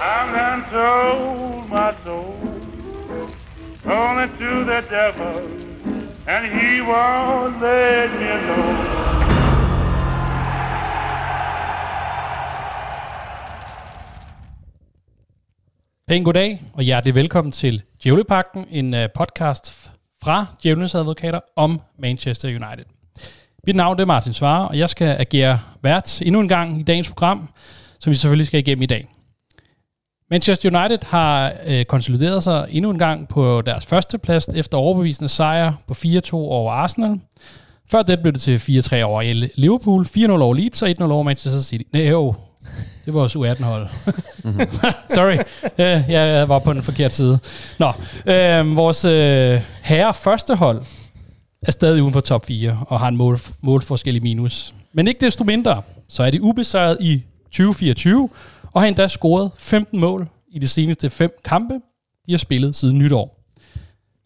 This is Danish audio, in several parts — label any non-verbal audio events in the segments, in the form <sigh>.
I'm done told my soul, only it to the devil, and he won't let me alone. Pæn goddag, og hjertelig velkommen til Djævlepakten, en øh, podcast fra Djævlenes Advokater om Manchester United. Mit navn er Martin Svare, og jeg skal agere vært endnu en gang i dagens program, som vi selvfølgelig skal igennem i dag. Manchester United har øh, konsolideret sig endnu en gang på deres første plads efter overbevisende sejr på 4-2 over Arsenal. Før det blev det til 4-3 over Liverpool, 4-0 over Leeds og 1-0 over Manchester City. Nej, jo, det var vores U18-hold. <laughs> Sorry, øh, jeg var på den forkerte side. Nå, øh, vores øh, herre første hold er stadig uden for top 4 og har en mål, målforskel i minus. Men ikke desto mindre, så er de ubesejret i 2024 og har endda scoret 15 mål i de seneste fem kampe, de har spillet siden nytår.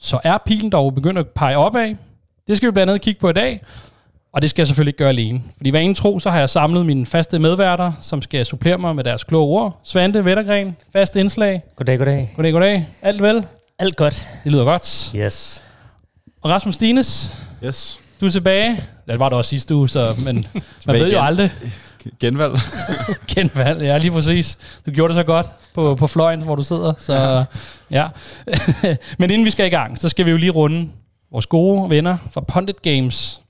Så er pilen dog begyndt at pege opad. Det skal vi blandt andet kigge på i dag, og det skal jeg selvfølgelig ikke gøre alene. Fordi hvad en tro, så har jeg samlet mine faste medværter, som skal supplere mig med deres kloge ord. Svante Vettergren, fast indslag. Goddag, goddag. Goddag, goddag. Alt vel? Alt godt. Det lyder godt. Yes. Og Rasmus Stines, Yes. du er tilbage. Det var du også sidste uge, så, men <laughs> man ved jo igen. aldrig. <laughs> Genvalg. <laughs> Genvalg, ja, lige præcis. Du gjorde det så godt på, på fløjen, hvor du sidder. Så ja. <laughs> Men inden vi skal i gang, så skal vi jo lige runde vores gode venner fra Pundit Games.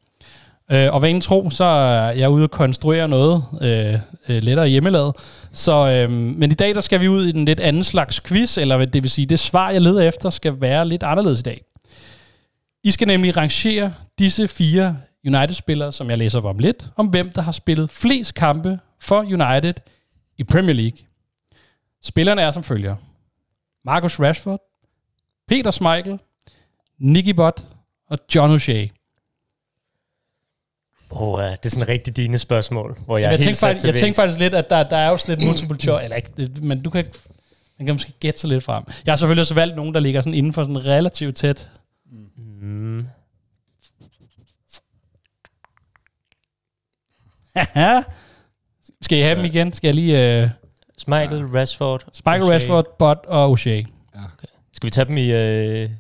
Øh, og hvad tro, så er jeg ude og konstruere noget øh, øh, lettere hjemmelavet. Så, øh, men i dag, der skal vi ud i en lidt anden slags quiz, eller hvad det vil sige, det svar, jeg leder efter, skal være lidt anderledes i dag. I skal nemlig rangere disse fire United-spillere, som jeg læser op om lidt, om hvem der har spillet flest kampe for United i Premier League. Spillerne er som følger. Marcus Rashford, Peter Schmeichel, Nicky Butt og John O'Shea. Oh, uh, det er sådan rigtig dine spørgsmål, hvor jeg, Jeg, er jeg, helt tænkte, faktisk, jeg tænkte faktisk lidt, at der, der er jo sådan lidt <clears throat> multiple choice, eller ikke, det, men du kan man kan måske gætte sig lidt frem. Jeg har selvfølgelig også valgt nogen, der ligger sådan inden for sådan relativt tæt. Mm. <laughs> Skal I have dem igen? Skal jeg lige... Uh, Schmeichel, Rashford. Michael. Rashford, Butt og O'Shea. Skal vi tage dem i... Uh,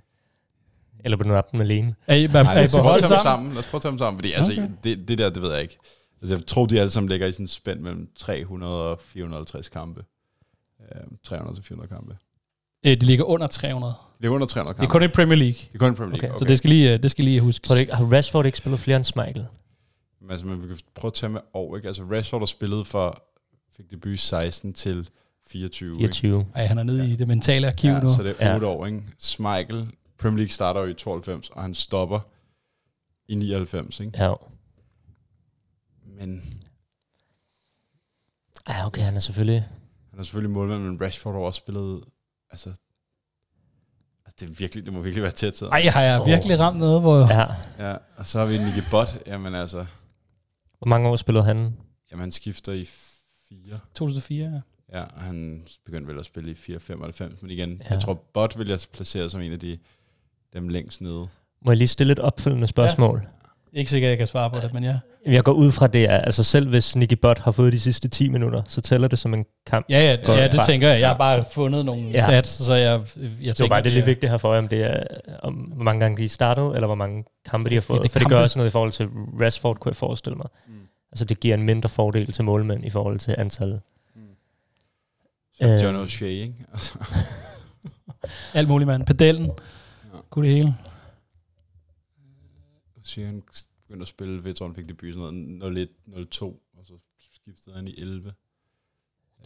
eller du nappe dem alene? Er I, er, Nej, er lad os på prøve at hold tage dem sammen? Lad os prøve at tage dem sammen, fordi altså, Okay. det, det der, det ved jeg ikke. Altså, jeg tror, de alle sammen ligger i sådan en spænd mellem 300 og 450 kampe. Øh, 300 til 400 kampe. Øh, de ligger under 300. Det er under 300 Det kampe. er kun i Premier League. det er kun i Premier League. Okay, Okay. Så det skal lige, øh, det skal lige huske. Tror du ikke, har Rashford ikke spillet flere end Schmeichel? Men, altså, vi kan prøve at tage med år, ikke? Altså, Rashford har spillet for, fik debut 16 til 24. Ikke? 24. Ej, han er nede i det mentale arkiv Ja, nu. så det er Ja. 8 år, ikke? Schmeichel, Premier League starter jo i 92, og han stopper i 99, ikke? Ja. Men Ja, okay, han er selvfølgelig... Han er selvfølgelig målmand, men Rashford har også spillet... Altså, altså det, er virkelig, det må virkelig være tæt tid. Ej, har jeg virkelig ramt noget, hvor... Ja. Ja, og så har vi Nicky Butt. Jamen altså, Hvor mange år spillede han? jamen, han skifter i 4. 2004, ja. Ja, og han begyndte vel at spille i 4-95. Men igen, Ja. ja. jeg tror, Butt vil jeg placere som en af de dem længst nede. Må jeg lige stille et opfølgende spørgsmål? Ikke sikkert, jeg kan svare på det, men ja. Jeg går ud fra det, at altså selv hvis Nicky Butt har fået de sidste 10 minutter, så tæller det som en kamp. Ja, ja, Godt. ja det tænker jeg. Jeg har bare fundet nogle Ja. stats, så jeg, jeg Det tænker... var bare det er lidt vigtigt her for om det er, om, hvor mange gange de er startet, eller hvor mange kampe de har fået. det for det kampe. gør også noget i forhold til Rashford, kunne jeg forestille mig. Mm. Altså det giver en mindre fordel til målmænd i forhold til antallet. Så Øh. John O'Shea, ikke? <laughs> Altså, Alt muligt, mand. Pedellen. Ja. Gud det hele. O'Shea, han begyndte at spille, ved, tror, han fik debut sådan noget 01-02, og så skiftede han i 11.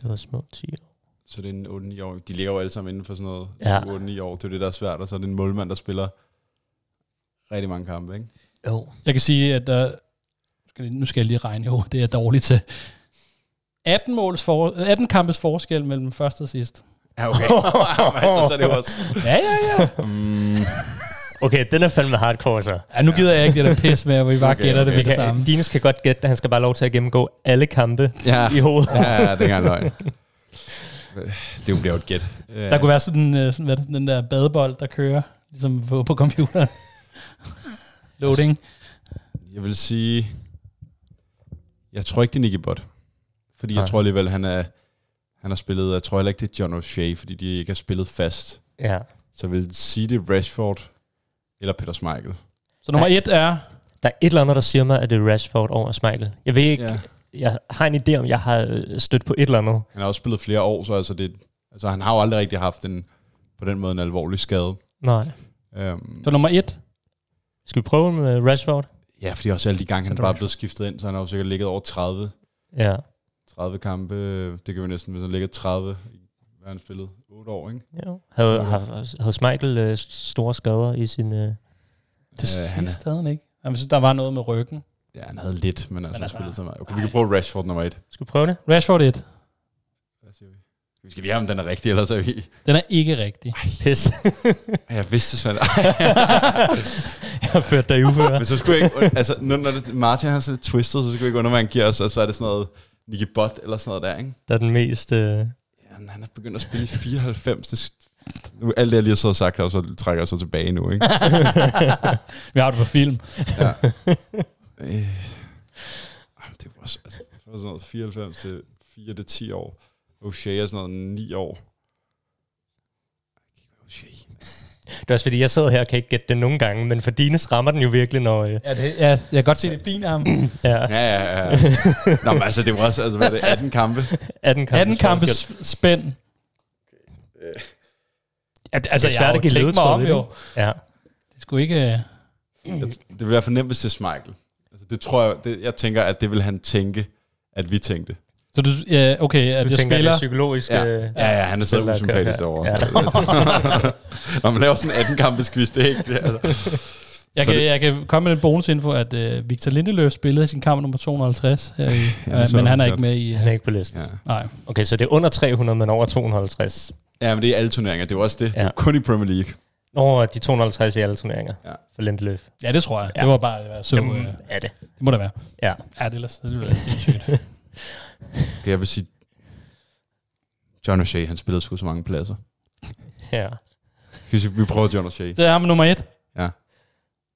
Det var små 10 år. Så det er en 8-9 år. De ligger jo alle sammen inden for sådan noget Ja. 7-8-9 år. Det er jo det, der er svært. Og så er det en målmand, der spiller rigtig mange kampe, ikke? Jo. Jeg kan sige, at der... Skal jeg- Nu skal jeg lige regne, jo, det er jeg dårligt til. 18, måls for, 18 kampes forskel mellem første og sidst. Ja, okay. <laughs> <laughs> altså, så er det jo også... Ja, ja, ja. Mm, Okay, den er fandme hardcore så. ja nu gider jeg ikke det der pis med, hvor vi bare Okay, gætter det okay. med Vi det kan, samme. Dines kan godt gætte, at han skal bare lov til at gennemgå alle kampe ja, i hovedet. ja, ja, det er løgn. <laughs> Det bliver jo et gæt. Der kunne være sådan, øh, sådan, hvad det, sådan den der badebold, der kører, ligesom på, på computeren. <laughs> Loading. Jeg vil sige... Jeg tror ikke, det er Nicky Butt. Fordi jeg Nej. tror alligevel, han er... Han har spillet, jeg tror heller ikke, det er John O'Shea, fordi de ikke har spillet fast. Ja. Så jeg vil sige, det er Rashford eller Peter Schmeichel. Så nummer et er... Der er et eller andet, der siger mig, at det er Rashford over Schmeichel. Jeg ved ikke, Ja. ja. jeg har en idé om, jeg har øh, stødt på et eller andet. Han har også spillet flere år, så altså det, altså han har jo aldrig rigtig haft en, på den måde en alvorlig skade. Nej. Um, Så nummer et. Skal vi prøve med Rashford? ja, fordi også alle de gange, Så han er bare er Rashford. blevet skiftet ind, så han har jo sikkert ligget over 30, Ja. 30 kampe. Det kan vi næsten, hvis han ligger 30, hvad har han spillet? 8 år, ikke? Jo. Havde, havde, havde Schmeichel øh, store skader i sin... Øh... Det Øh, han han er- stadig ikke. Jeg synes, der var noget med ryggen. Ja, han havde lidt, men altså, Men han altså- spillet så meget. Okay, vi kan prøve Rashford nummer 1. Skal vi prøve det? Rashford 1. Hvad siger vi? Vi skal lige have, om den er rigtig, ellers er vi... Den er ikke rigtig. Pis. Jeg vidste Svend. <laughs> jeg har ført dig i uføre. Men så skulle jeg ikke... Altså, når, når det, Martin har sådan twistet, så skulle jeg ikke under, hvad han giver os, og så er det sådan noget Nicky Butt eller sådan noget der, ikke? Der er den mest... Øh... Men han er begyndt at spille i 94. Det, nu, alt det, jeg lige har og sagt her, og så trækker jeg så tilbage nu, ikke? <laughs> Vi har det på film. Ja. øh, det var også, altså, sådan noget 94 til 4 til 10 år. O'Shea er sådan noget 9 år. O'Shea. Det er også fordi, jeg sidder her og kan ikke gætte det nogle gange, men for Dines rammer den jo virkelig, når... Øh... Ja, det, ja, jeg kan godt se det fine af ham. Ja, Ja, ja, ja. Nå, men altså, det var også, altså, hvad er det, 18 kampe? 18 kampe. 18 kampe spænd. Ja, det- altså, Det er jeg har svært jo at give tænkt mig om jo. Ja. Det skulle ikke... øh, Jeg- Det vil være for nemt, hvis det er Schmeichel. Altså, det tror jeg, det, jeg tænker, at det vil han tænke, at vi tænkte. Så du, ja, okay, at Du jeg tænker, spiller... det psykologisk... Ja, øh, ja, ja han er så usympatisk her. Ja. <laughs> Når man laver sådan en 18 kampes quiz, det er ikke det. Altså. Jeg Så kan, det- jeg kan komme med en bonusinfo, at uh, Victor Lindeløf spillede sin kamp nummer 250, her i, Ja, ja, så men han er ikke med i... Han er ikke på listen. Ja. Nej. Okay, så det er under 300, men over 250. ja, men det er alle turneringer. Det er jo også det. Det er Ja. kun i Premier League. Over de 250 i alle turneringer Ja. for Lindeløf. Ja, det tror jeg. Ja. Det var bare, så... Jamen, øh, er det. det må det være. Ja. Ja, det er, det er, det er sindssygt. <laughs> Okay, jeg vil sige, John O'Shea, han spillede sgu så mange pladser. Ja. Kan vi, vi prøver John O'Shea. Det er ham nummer et. Ja.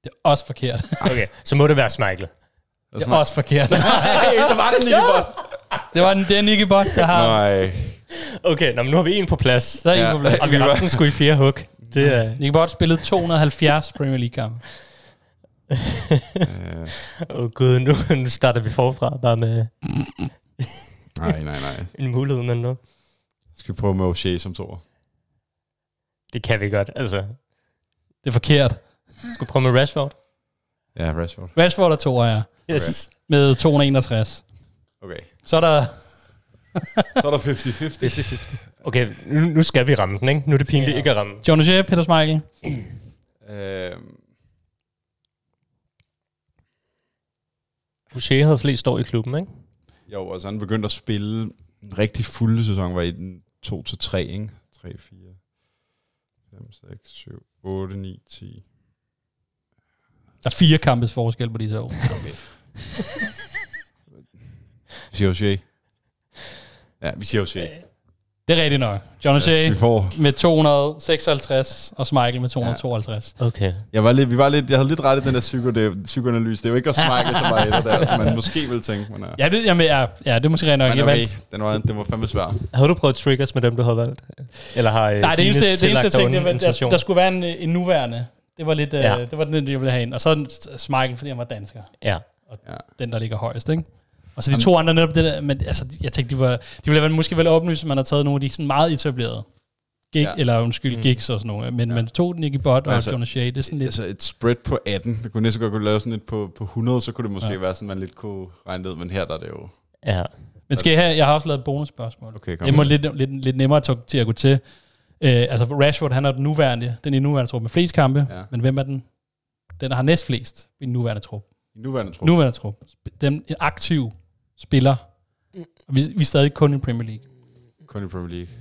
Det er også forkert. Okay, så må det være Schmeichel. Det er også forkert. <laughs> Nej, der var det, Nicky Butt. det var den, det er Nicky Bot, der har... Nej. Okay, nå, men nu har vi en på plads. Så er en Ja. på plads. Og vi <laughs> ramte den sgu i fire hug. Det er... Nicky Bot spillede 270 Premier League-kampe. <laughs> Åh oh, gud, nu, nu starter vi forfra bare med <laughs> nej, nej, nej. en mulighed, men nu. Skal vi prøve med O'Shea som toer? Det kan vi godt, altså. Det er forkert. Skal vi prøve med Rashford? Ja, Rashford. Rashford er to ja. Yes. Med 261. Okay. Så er der... Så er der 50-50. <laughs> Okay, nu, nu skal vi ramme den, ikke? Nu er det pinligt Ja. ikke at ramme. John O'Shea, Peter Schmeichel. øhm, Boucher havde flest år i klubben, ikke? Jo, altså han begyndte at spille en rigtig fulde sæson, var i den 2-3, ikke? 3, 4, 5, 6, 7, 8, 9, 10. Der er fire kampes forskel på disse år. Okay. vi siger O'Shea. Ja, vi siger O'Shea. Det er rigtigt nok. John Yes, vi får. med 256, og Schmeichel med 252. Okay. Jeg, var lidt, vi var lidt, jeg havde lidt ret i den der psyko, det, psykoanalyse. Det er jo ikke at smække så meget et der, som man måske vil tænke. Men, uh, Ja, det, jamen, ja, ja, det er måske rent nok. men Jeg okay, den var, den var fandme svær. Havde du prøvet triggers med dem, du havde valgt? Eller har øh, Nej, det eneste, det eneste tænkte, det var, der, der skulle være en, en nuværende. Det var lidt, Ja. ja. det var den, jeg ville have ind. Og så Schmeichel, fordi han var dansker. Ja. Ja. Den, der ligger højst, ikke? Og så de to andre netop det der, men altså, jeg tænkte, de, var, de ville være, måske vel oplyst, at man har taget nogle af de sådan meget etablerede gig, Ja. eller undskyld, Mm. gigs og sådan noget. Men Ja. man tog Nicky Butt og Altså, Jonah Shea, det er sådan lidt... Altså et spread på 18, det kunne næsten godt kunne lave sådan et på, på 100, så kunne det måske ja. Være sådan, man lidt kunne regne det ud, men her der er det jo... Ja. Men skal jeg have, jeg har også lavet et bonusspørgsmål. Okay, kom Det må lidt, lidt, lidt nemmere til, til at gå til. Øh, altså Rashford, han er den nuværende, den i nuværende trup med flest kampe, Ja. men hvem er den, den der har næst flest i den nuværende trup? I nuværende trup. Nuværende trup. Den en aktiv spiller. Og vi, vi er stadig kun i Premier League. Kun i Premier League.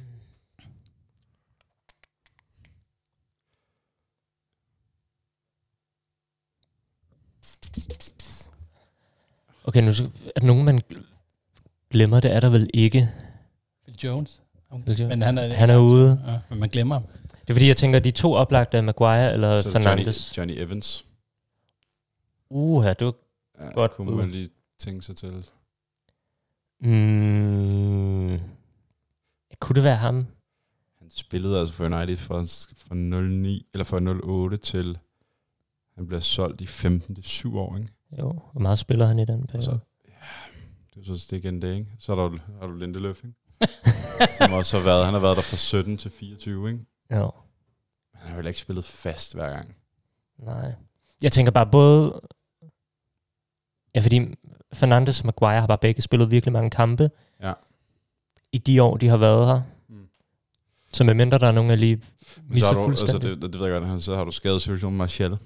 Okay, nu skal- er der nogen, man glemmer, det er der vel ikke. Phil Jones. Phil Jones. Men han er, Han er ude. Ja, men man glemmer ham. Det er fordi, jeg tænker, de to oplagte er Maguire eller Så er det Johnny, Fernandes. Johnny Evans. Uha, du... Ja, Godt kunne bud. man lige tænke sig til. Mm, kunne det være ham? Han spillede altså for United fra, fra 09, eller fra 08 til han bliver solgt i 15 til 7 år, ikke? Jo, hvor meget spiller han i den periode? Så, Det er så stik en dag, ikke? Så er der, jo- har du Lindeløf, ikke? <laughs> Som også har været, han har været der fra 17 til 24, ikke? Jo, Men han har vel ikke spillet fast hver gang. nej. Jeg tænker bare både... Ja, fordi Fernandes og Maguire har bare begge spillet virkelig mange kampe. Ja. I de år, de har været her. Mm. Så medmindre der er nogen, der lige misser du, altså fuldstændig. det, det, ved jeg godt, så har du skadet situationen Martial.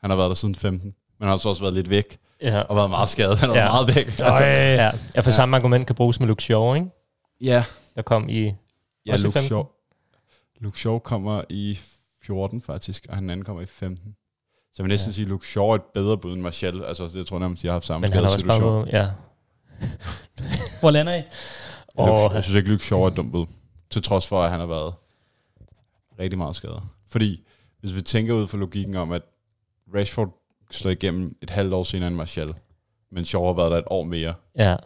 Han har været der siden 15, men han har så også været lidt væk, ja. og været meget skadet. Han har Ja. været meget væk. Altså, ja, ja, for Ja. samme argument kan bruges med Luke Shaw, ikke? ja. Der kom i... ja Også Luke 15? Shaw. Luke Shaw kommer i 14 faktisk, og han anden kommer i 15. Så jeg vil næsten Ja. sige, at Luke Shaw er et bedre bud end Martial. Altså, jeg tror nærmest, de har haft samme skadesituation. Ja. <laughs> Hvor lander I? Og, Luke, jeg synes ikke, Luke Shaw er et dumt bud. Til trods for, at han har været rigtig meget skadet. Fordi hvis vi tænker ud fra logikken om, at Rashford slår igennem et halvt år senere end Martial, men Shaw har været der et år mere, ja.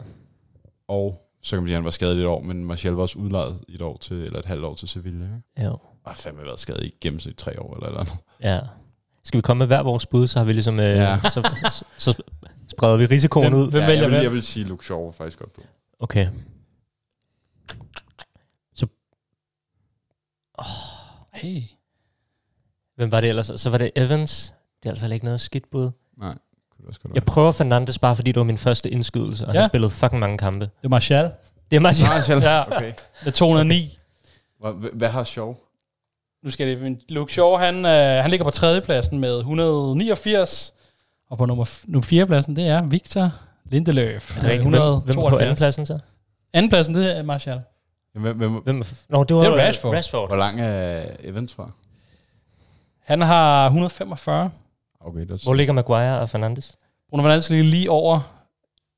og så kan man sige, at han var skadet i et år, men Martial var også udlejet i et år til, eller et halvt år til Sevilla. Ikke? Jo. Og har fandme været skadet i gennemsnit tre år eller eller andet. Ja. Skal vi komme med hver vores bud, så har vi ligesom... Øh, Ja. så, så, så spreder vi risikoen Hvem- ud. hvem- ja, vælger jeg, vil, jeg vil sige, Luke Shaw var faktisk godt på. Okay. Hey. Hvem var det ellers? Så var det Evans. Det er altså ikke noget skidt bud. Nej, kunne det også godt Jeg prøver Fernandes bare, fordi det var min første indskydelse, og ja. Han har spillet fucking mange kampe. Det er Martial Det er meget Martial. Ja. Okay. med 209. Hvad, hvad har Shaw? Nu skal det Luke Shaw, han, øh, han ligger på tredjepladsen med 189. Og på nummer, f- nummer fjerdepladsen, det er Victor Lindeløf. Er det rigtigt? Hvem, hvem på anden pladsen så? Andenpladsen, det er Martial. Hvem, hvem, Hvem Nå, det var Det er Rashford. Rashford. hvor lang er Evans fra? Han har 145. Okay, det Hvor ligger Maguire og Fernandes? Bruno Fernandes ligger lige over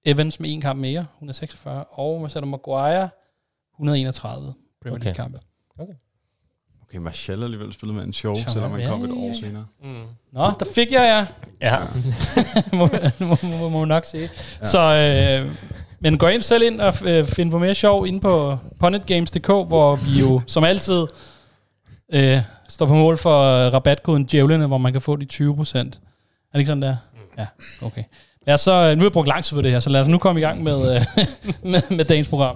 Evans med en kamp mere, 146. Og man sætter Maguire 131 Premier Okay. League kampe. Okay, Martial har alligevel spillet med en show, Shaw, selvom han ja, kom et ja, år ja. senere. Mm. Nå, der fik jeg jer. Ja. <laughs> må, må, må, må man nok sige. Ja. Så, øh, men gå ind selv ind og øh, find på mere sjov inde på punitgames.dk, hvor vi jo som altid øh, står på mål for øh, rabatkoden Djævlene, hvor man kan få de 20 procent. Er det ikke sådan der? Ja, okay. Lad os så, øh, nu har jeg brugt lang tid på det her, så lad os nu komme i gang med, øh, <laughs> med, med dagens program.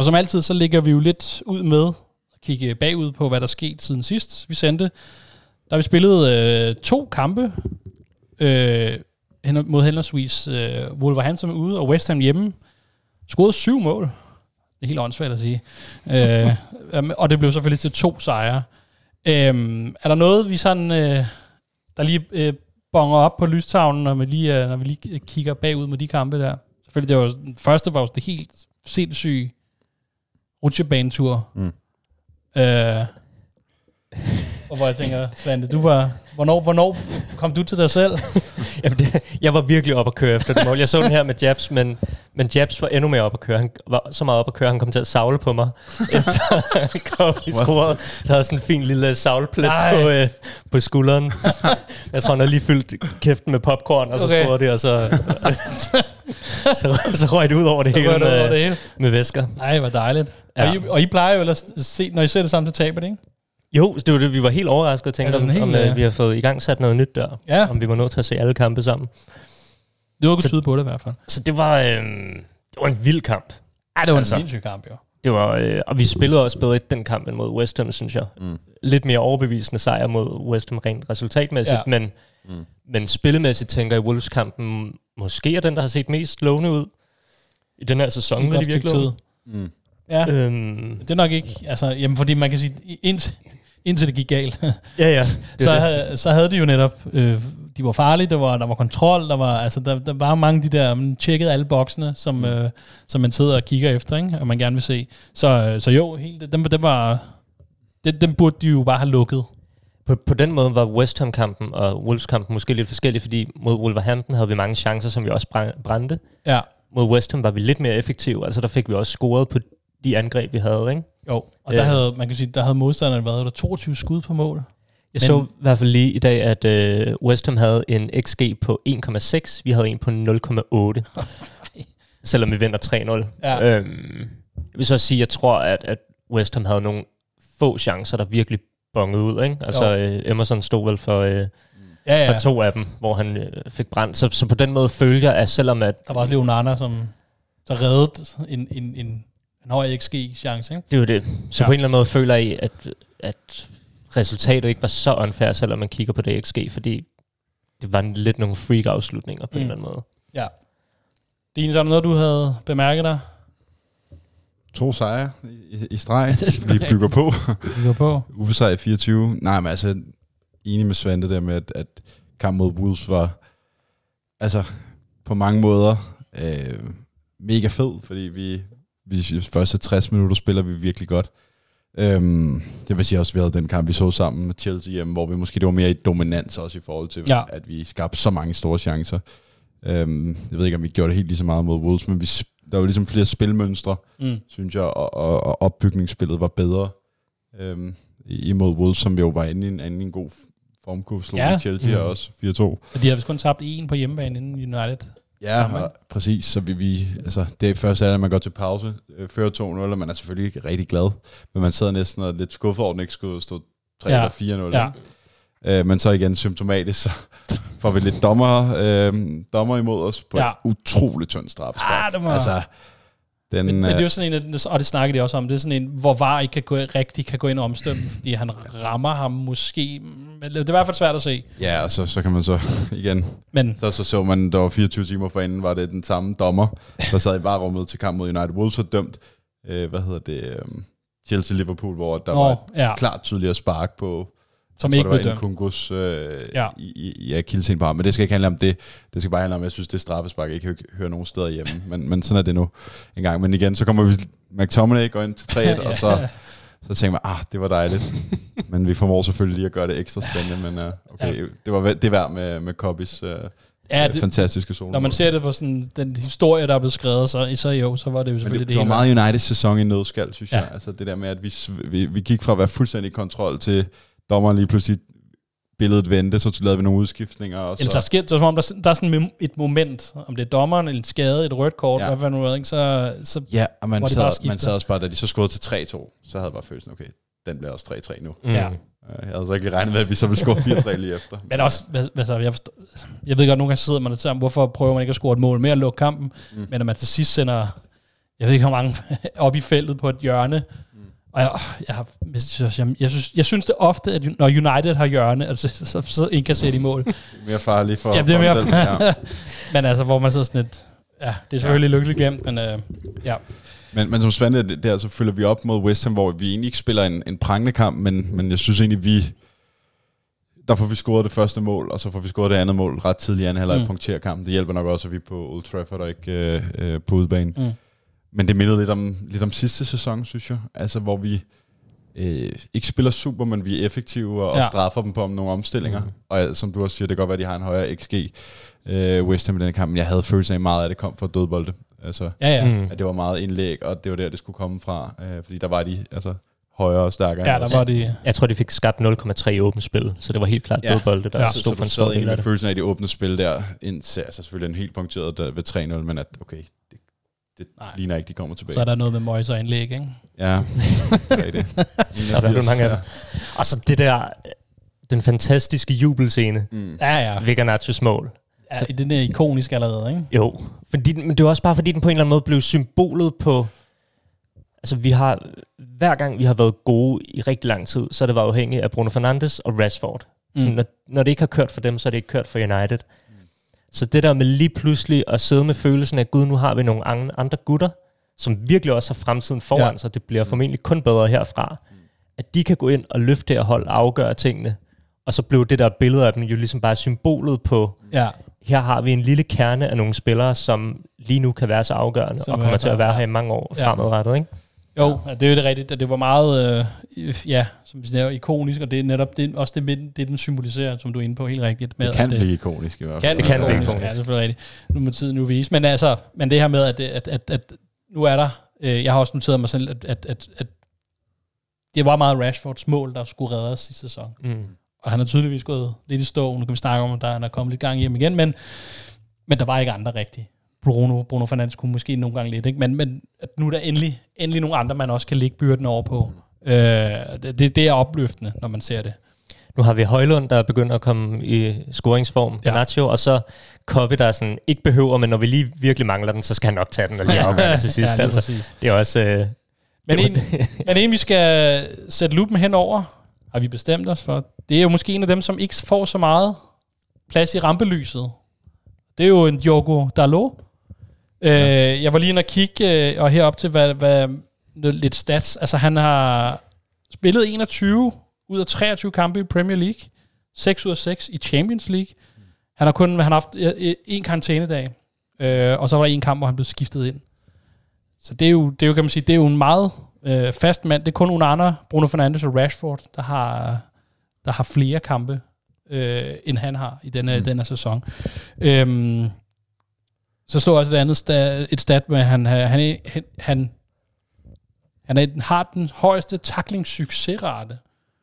Og som altid, så ligger vi jo lidt ud med at kigge bagud på, hvad der skete siden sidst. Vi sendte, der har vi spillet øh, to kampe øh, mod henholdsvis øh, Wolverhampton ude og West Ham hjemme. Scorede syv mål. Det er helt åndssvagt at sige. øh, og det blev selvfølgelig til to sejre. Øh, er der noget, vi sådan, øh, der lige øh, bonger op på lystavnen, når vi lige, øh, når vi lige kigger bagud med de kampe der? Selvfølgelig, det var, den første var jo det helt sindssyge rutsjebanetur. Mm. Øh, og hvor jeg tænker, Svante, du var, hvornår, hvornår kom du til dig selv? <laughs> Jamen det, jeg var virkelig op at køre efter det mål. Jeg så den her med Jabs, men, men Jabs var endnu mere op at køre. Han var så meget op at køre, han kom til at savle på mig, <laughs> efter han kom i scoret. Så havde jeg sådan en fin lille savleplet Nej. på, øh, på skulderen. <laughs> jeg tror, han havde lige fyldt kæften med popcorn, og så Okay. scorede det, og så, så, så røg det ud over det Så hele med, det hele. med væsker. Nej, hvor dejligt. Ja. Ja. Og, I, og I plejer jo ellers at se, når I ser det samme, så taber det, ikke? Jo, det var det, vi var helt overrasket og tænkte, Ja, det om, sådan om helt, øh, øh, vi har fået i gang sat noget nyt der. Ja. Om vi var nødt til at se alle kampe sammen. Det var ikke Så- tyde på det i hvert fald. Så det var, øh, det var en vild kamp. Ja, det var Altså. en sindssyg kamp, jo. Det var, øh, og vi spillede også bedre i den kamp end mod West Ham, synes jeg. Mm. Lidt mere overbevisende sejr mod West Ham rent resultatmæssigt, Ja. ja. men, Mm. men spillemæssigt tænker jeg, Wolves-kampen måske er den, der har set mest lovende ud i den her sæson. Et vil godt de stykke virkelig tid. Mm. Ja, Øhm, det er nok ikke, altså, jamen, fordi man kan sige, indtil, indtil det gik galt, ja, ja. <laughs> Så, havde, så havde de jo netop, øh, de var farlige, der var, der var kontrol, der var, altså, der, der var mange af de der, man tjekkede alle boksene, som, mm. øh, som man sidder og kigger efter, ikke? og man gerne vil se. Så, øh, så jo, helt, dem, dem var, dem, dem burde de jo bare have lukket. På, på den måde var West Ham-kampen og Wolves-kampen måske lidt forskellige, fordi mod Wolverhampton havde vi mange chancer, som vi også bræ- brændte. Ja, Mod West Ham var vi lidt mere effektive, altså der fik vi også scoret på de angreb, vi havde, ikke? jo. Og der Øh. havde, man kan sige, der havde modstanderen været der 22 skud på mål. Jeg så i hvert fald lige i dag, at øh, West Ham havde en XG på 1,6. Vi havde en på 0,8. <laughs> selvom vi vinder 3-0. Ja. Øhm, jeg vil så sige, jeg tror, at, at West Ham havde nogle få chancer, der virkelig bongede ud. Ikke? Altså, øh, Emerson stod vel for, øh, Ja, ja. for to af dem, hvor han øh, fik brændt. Så, så på den måde følger jeg, at selvom at Der var også Leonardo, som så reddede en, en, en, en høj XG-chance, ikke? Det er jo det. Så Ja. på en eller anden måde føler jeg, at, at resultatet ikke var så unfair, selvom man kigger på det XG, fordi det var lidt nogle freak-afslutninger på mm. en Mm. eller anden måde. Ja. Dine, så er der noget, du havde bemærket dig? To sejre i, i, i streg. <laughs> Det Vi bygger på. <laughs> Vi går på. Ubesejret i 24. Nej, men altså, enig med Svante der med, at, at kampen mod Wolves var, altså, på mange måder øh, mega fed, fordi vi, vi første 60 minutter spiller vi virkelig godt. Øhm, det vil sige også, at vi havde den kamp, vi så sammen med Chelsea hjemme, hvor vi måske det var mere i dominans også i forhold til, Ja. at vi skabte så mange store chancer. Øhm, jeg ved ikke, om vi gjorde det helt lige så meget mod Wolves, men vi, der var ligesom flere spilmønstre, Mm. synes jeg, og, og, og opbygningsspillet var bedre øhm, i- imod Wolves, som jo var inde i en, inde i en god formkurve, slog Ja. Chelsea Mm. også 4-2. Og de har vist kun tabt en på hjemmebane inden United. Ja, Jamen. og, præcis. Så vi, vi, altså, det er først, at man går til pause, øh, fører 2-0, og man er selvfølgelig ikke rigtig glad, men man sidder næsten og er lidt skuffet over, at den ikke skulle stå 3 Ja. eller 4-0. Ja. Øh, men så igen symptomatisk, så får vi lidt dommer, øh, dommer imod os på Ja. et utroligt tyndt straffespark. Ah, det må- Altså, den, Men, men det er øh, jo sådan en, af- og det snakker de også om, det er sådan en, hvor VAR ikke kan gå, rigtig kan gå ind og omstømme, fordi han rammer ham måske, men det er i hvert fald svært at se. ja, og så, så kan man så <laughs> igen Men Så, så så man, der var 24 timer forinden, var det den samme dommer, der sad i varerummet til kamp mod United. Wolves har dømt, øh, hvad hedder det, øh, Chelsea-Liverpool, hvor der Nå, var et ja. klart tydeligere spark på, som jeg ikke tror, det var dømt. Nkunkus øh, Ja. ja. i, i, i Akilsen på ham. Men det skal ikke handle om det. Det skal bare handle om, at jeg synes, det straffespark ikke hø- hører nogen steder hjemme. Men, men sådan er det nu en gang. Men igen, så kommer vi, McTominay går ind til 3-1, ja. og så, så tænker man, ah, det var dejligt. <laughs> men vi formår selvfølgelig lige at gøre det ekstra spændende. Men uh, okay, Ja. det var det værd med, med Cobbys uh, Ja, ja, det, fantastiske zone. når man ser det på sådan, den historie, der er blevet skrevet, så, så jo, så var det jo selvfølgelig det, det var hele. meget Uniteds sæson i nødskal, synes Ja. ja. jeg. Altså det der med, at vi, vi, vi gik fra at være fuldstændig kontrol til dommeren lige pludselig billedet vendte, så lavede vi nogle udskiftninger. Og så, Eller der sker, så som om der, der er sådan et moment, om det er dommeren, en skade, et rødt kort, ja. Hvad fanden ikke, så, så ja, og man sad, bare man skifter. sad også bare, da de så scorede til 3-2, så havde jeg bare følelsen, okay, den bliver også 3-3 nu. Mm. Ja. Jeg havde så ikke lige regnet med, at vi så ville score 4-3 lige efter. Men også, hvad, hvad så, jeg, forstår, jeg ved godt, nogle gange sidder man sammen, hvorfor prøver man ikke at score et mål mere at lukke kampen, mm. Men at man til sidst sender, jeg ved ikke hvor mange, <laughs> op i feltet på et hjørne. Og jeg, jeg, jeg, synes, jeg, jeg, synes, jeg synes det ofte, at når United har hjørne, altså, <laughs> så, så indkasserer de mål. Mere farligt for, ja, det er mere, selv. ja. <laughs> men altså, hvor man sidder sådan lidt, ja, det er selvfølgelig ja. lykkeligt gemt, men øh, ja. Men, men som Svante, det- der så følger vi op mod West Ham, hvor vi egentlig ikke spiller en, en prangende kamp, men, men jeg synes egentlig, vi... Der får vi scoret det første mål, og så får vi scoret det andet mål ret tidligt i anden halvleg mm. punkterer kampen. Det hjælper nok også, at vi er på Old Trafford og ikke øh, øh, på udebane. Mm. Men det mindede lidt om, lidt om sidste sæson, synes jeg. Altså, hvor vi øh, ikke spiller super, men vi er effektive og, Ja. og straffer dem på om nogle omstillinger. Mm. Og øh, som du også siger, det kan godt være, at de har en højere XG, øh, West Ham i den kamp, men jeg havde følelsen af at meget af det kom fra dødbolde. Altså, Ja, ja. Mm. At det var meget indlæg, og det var der, det skulle komme fra. Øh, fordi der var de altså, højere og stærkere. Ja, der os. var de... Jeg tror, de fik skabt 0,3 i åbent spil, så det var helt klart Ja. dødbolde, der Ja. så, stod så for en stor del af det. følelsen af, at de åbne spil der, indtil, altså selvfølgelig en helt punkteret der ved 3-0, men at okay, det, Nej. ligner ikke, de kommer tilbage. Så er der noget med Moyes og indlæg, ikke? Ja, det er det. <laughs> Der er mange af dem. Og så det der, den fantastiske jubelscene, Mm. Ja, ja. Vigarnachos mål. ja den er ikonisk allerede, ikke? Jo, fordi, men det var også bare fordi, den på en eller anden måde blev symbolet på... Altså, vi har... Hver gang vi har været gode i rigtig lang tid, så har det været afhængigt af Bruno Fernandes og Rashford. Mm. Så når, når det ikke har kørt for dem, så er det ikke kørt for United. Mm. Så det der med lige pludselig at sidde med følelsen af, gud, nu har vi nogle an- andre gutter, som virkelig også har fremtiden foran Ja. sig, det bliver formentlig kun bedre herfra, at de kan gå ind og løfte det og hold afgøre tingene. Og så blev det der billede af dem jo ligesom bare symbolet på, Ja. her har vi en lille kerne af nogle spillere, som lige nu kan være så afgørende, Som og kommer er- til at være her i mange år Ja. fremadrettet, ikke? Jo, ja. det er jo det rigtigt. at Det var meget, øh, ja, som vi siger, ikonisk, og det er netop det, også det, det, den symboliserer, som du er inde på helt rigtigt. Med, Det kan at blive ikonisk i hvert fald. Kan Det kan blive ikonisk. ikonisk. Ja, det er selvfølgelig rigtigt. Nu må tiden nu vise. Men altså, men det her med, at, at, at, at nu er der, øh, jeg har også noteret mig selv, at, at, at, at det var meget Rashfords mål, der skulle redde os sidste sæson. Mm. og han er tydeligvis gået lidt i stå. Nu kan vi snakke om, at der han er kommet lidt gang hjem igen, men, men der var ikke andre rigtigt. Bruno, Bruno Fernandes kunne måske nogle gange lidt, ikke? Men, men at nu er der endelig, endelig nogle andre, man også kan lægge byrden over på. Øh, det, det er opløftende, når man ser det. Nu har vi Højlund, der begynder at komme i scoringsform, Ja. Garnacho, og så Kobe, der sådan ikke behøver, men når vi lige virkelig mangler den, så skal han nok tage den og lige afgøre til <laughs> sidst. lige altså, præcis. det er også... Øh, Men en, <laughs> men en, vi skal sætte lupen henover, har vi bestemt os for. Det er jo måske en af dem, som ikke får så meget plads i rampelyset. Det er jo en Diogo Dalot. Øh, jeg var lige inde og kigge, øh, og herop til, hvad, hvad lidt stats. Altså, han har spillet 21 ud af 23 kampe i Premier League. 6 ud af 6 i Champions League. Han har kun han har haft øh, øh, en karantænedag. Øh, og så var der en kamp, hvor han blev skiftet ind. Så det er jo, det er jo kan man sige, det er jo en meget øh, fast mand. Det er kun nogle andre, Bruno Fernandes og Rashford, der har, der har flere kampe, øh, end han har i denne, mm. denne sæson. Øhm, så står også et andet stat, et stat med, at han, han, han, han, han har den højeste tackling-succesrate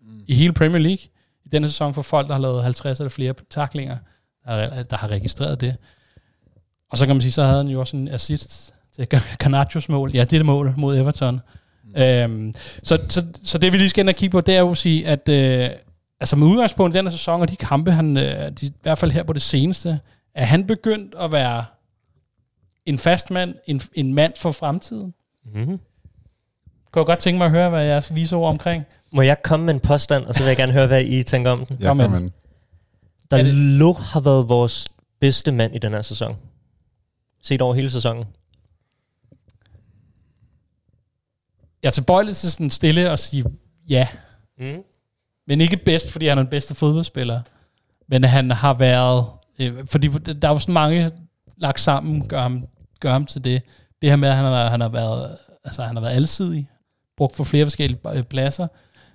mm. i hele Premier League i denne sæson for folk, der har lavet 50 eller flere tacklinger, der, har- der har registreret det. Og så kan man sige, så havde han jo også en assist til Garnachos mål. Ja, det er det mål mod Everton. Mm. Øhm, så, så, så det vi lige skal ind og kigge på, det er jo at sige, at øh, altså med udgangspunkt i den her sæson, og de kampe, han, øh, de, i hvert fald her på det seneste, er han begyndt at være en fast mand, en, en mand for fremtiden. mm-hmm. Kunne jeg godt tænke mig at høre, hvad jeres vise ord omkring. Må jeg komme med en påstand, og så vil jeg gerne høre, hvad I tænker om den? Ja, Kom kom ind. ind. Der Er det- Lo har været vores bedste mand i den her sæson. Set over hele sæsonen. Jeg er tilbøjelig til sådan stille og sige ja, Mm. men ikke bedst, fordi han er den bedste fodboldspiller. Men han har været, øh, fordi der er jo sådan mange lagt sammen, gør ham, gør ham til det. Det her med, at han har, han har været, altså han har været alsidig, brugt for flere forskellige pladser.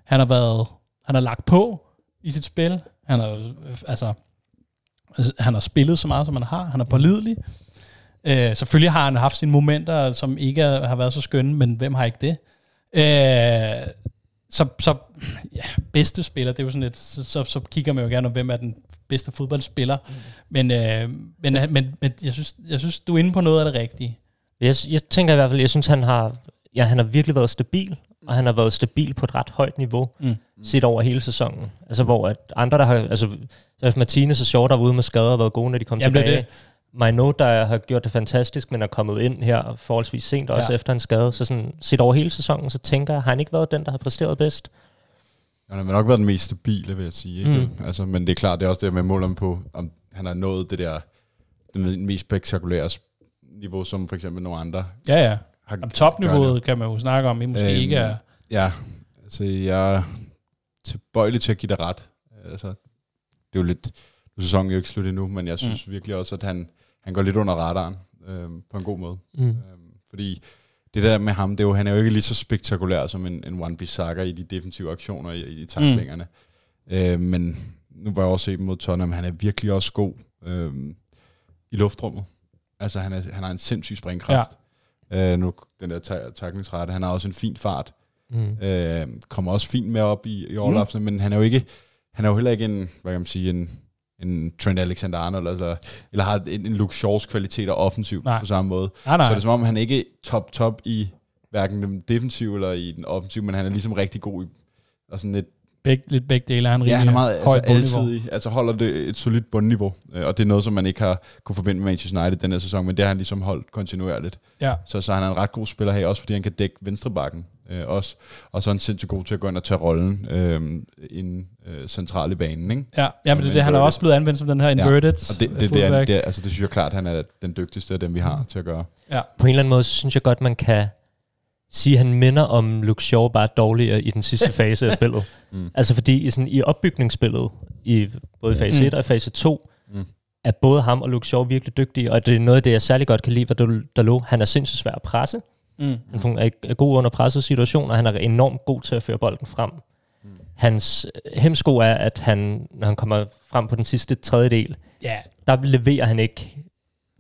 Han har været, han har lagt på i sit spil. Han har, øh, altså, han har spillet så meget, som han har. Han er pålidelig. Øh, selvfølgelig har han haft sine momenter, som ikke er, har været så skønne, men hvem har ikke det? Øh, så, så ja, bedste spiller, det er jo sådan et, så, så, så kigger man jo gerne, hvem er den bedste fodboldspiller. Mm. Men, øh, men, men, men jeg, synes, jeg synes, du er inde på noget af det rigtige. Jeg, jeg tænker i hvert fald, jeg synes, han har, ja, han har virkelig været stabil, og han har været stabil på et ret højt niveau, Mm. set over hele sæsonen. Altså, hvor at andre, der har, altså, så Martinez og Short har været ude med skader og været gode, når de kom Jamen, det tilbage. Maino, der har gjort det fantastisk, men er kommet ind her forholdsvis sent, også ja. efter en skade. Så sådan, set over hele sæsonen, så tænker jeg, har han ikke været den, der har præsteret bedst? Han har nok været den mest stabile, vil jeg sige. Ikke? Mm. Mm. Altså, men det er klart, det er også det med måler på, om han har nået det der det mest spektakulære sp- niveau, som for eksempel nogle andre Ja, ja. har Om topniveauet kan man jo snakke om, I måske Øhm, ikke er... Ja, altså jeg er tilbøjelig til at give dig ret. Altså, det er jo lidt, nu er sæsonen jo ikke slut endnu, men jeg synes mm. virkelig også, at han, han går lidt under radaren øhm, på en god måde. Mm. Øhm, fordi det der med ham, det er jo, han er jo ikke lige så spektakulær som en, en One Bissaka i de defensive aktioner, i, i taklingerne. Mm. Øh, men nu var jeg også set dem mod Tottenham, han er virkelig også god øhm, i luftrummet. Altså han, er, han har en sindssyg springkraft. Ja. Øh, nu den der ta- taklingsrette, han har også en fin fart. Mm. Øh, kommer også fint med op i, i overlapsene, mm. men han er jo ikke, han er jo heller ikke en, hvad kan man sige, en, en Trent Alexander-Arnold, altså, eller har en, en Luke Shaws kvaliteter offensivt Nej. på samme måde. Nej, nej. Så er det som om, han ikke er top, top i hverken den defensive eller i den offensive, men han er ligesom rigtig god i og sådan lidt, Beg, lidt begge dele er han ja, han er meget altså, højt bundniveau. alsidig, altså holder det et solidt bundniveau, øh, og det er noget, som man ikke har kunne forbinde med Manchester United den her sæson, men det har han ligesom holdt kontinuerligt. Ja. Så, så han er en ret god spiller her, også fordi han kan dække venstrebakken øh, også, og så er han sindssygt god til at gå ind og tage rollen øh, ind øh, centralt i banen, ikke? Ja, ja men det, er det, han er også blevet anvendt som den her inverted Og det, det, det, er, det, altså, det synes jeg klart, han er den dygtigste af dem, vi har til at gøre. Ja. På en eller anden måde, synes jeg godt, man kan sige, at han minder om Luke Shaw bare dårligere i den sidste <laughs> fase af spillet. Mm. Altså fordi i, sådan, i opbygningsspillet, i både fase Mm. 1 og fase 2, Mm. er både ham og Luke Shaw virkelig dygtige, og det er noget af det, jeg særlig godt kan lide ved Dalot. Han er sindssygt svær at presse. Mm. Han er, god under presset situationer, og han er enormt god til at føre bolden frem. Mm. Hans øh, hemsko er, at han, når han kommer frem på den sidste tredjedel, Ja, der leverer han ikke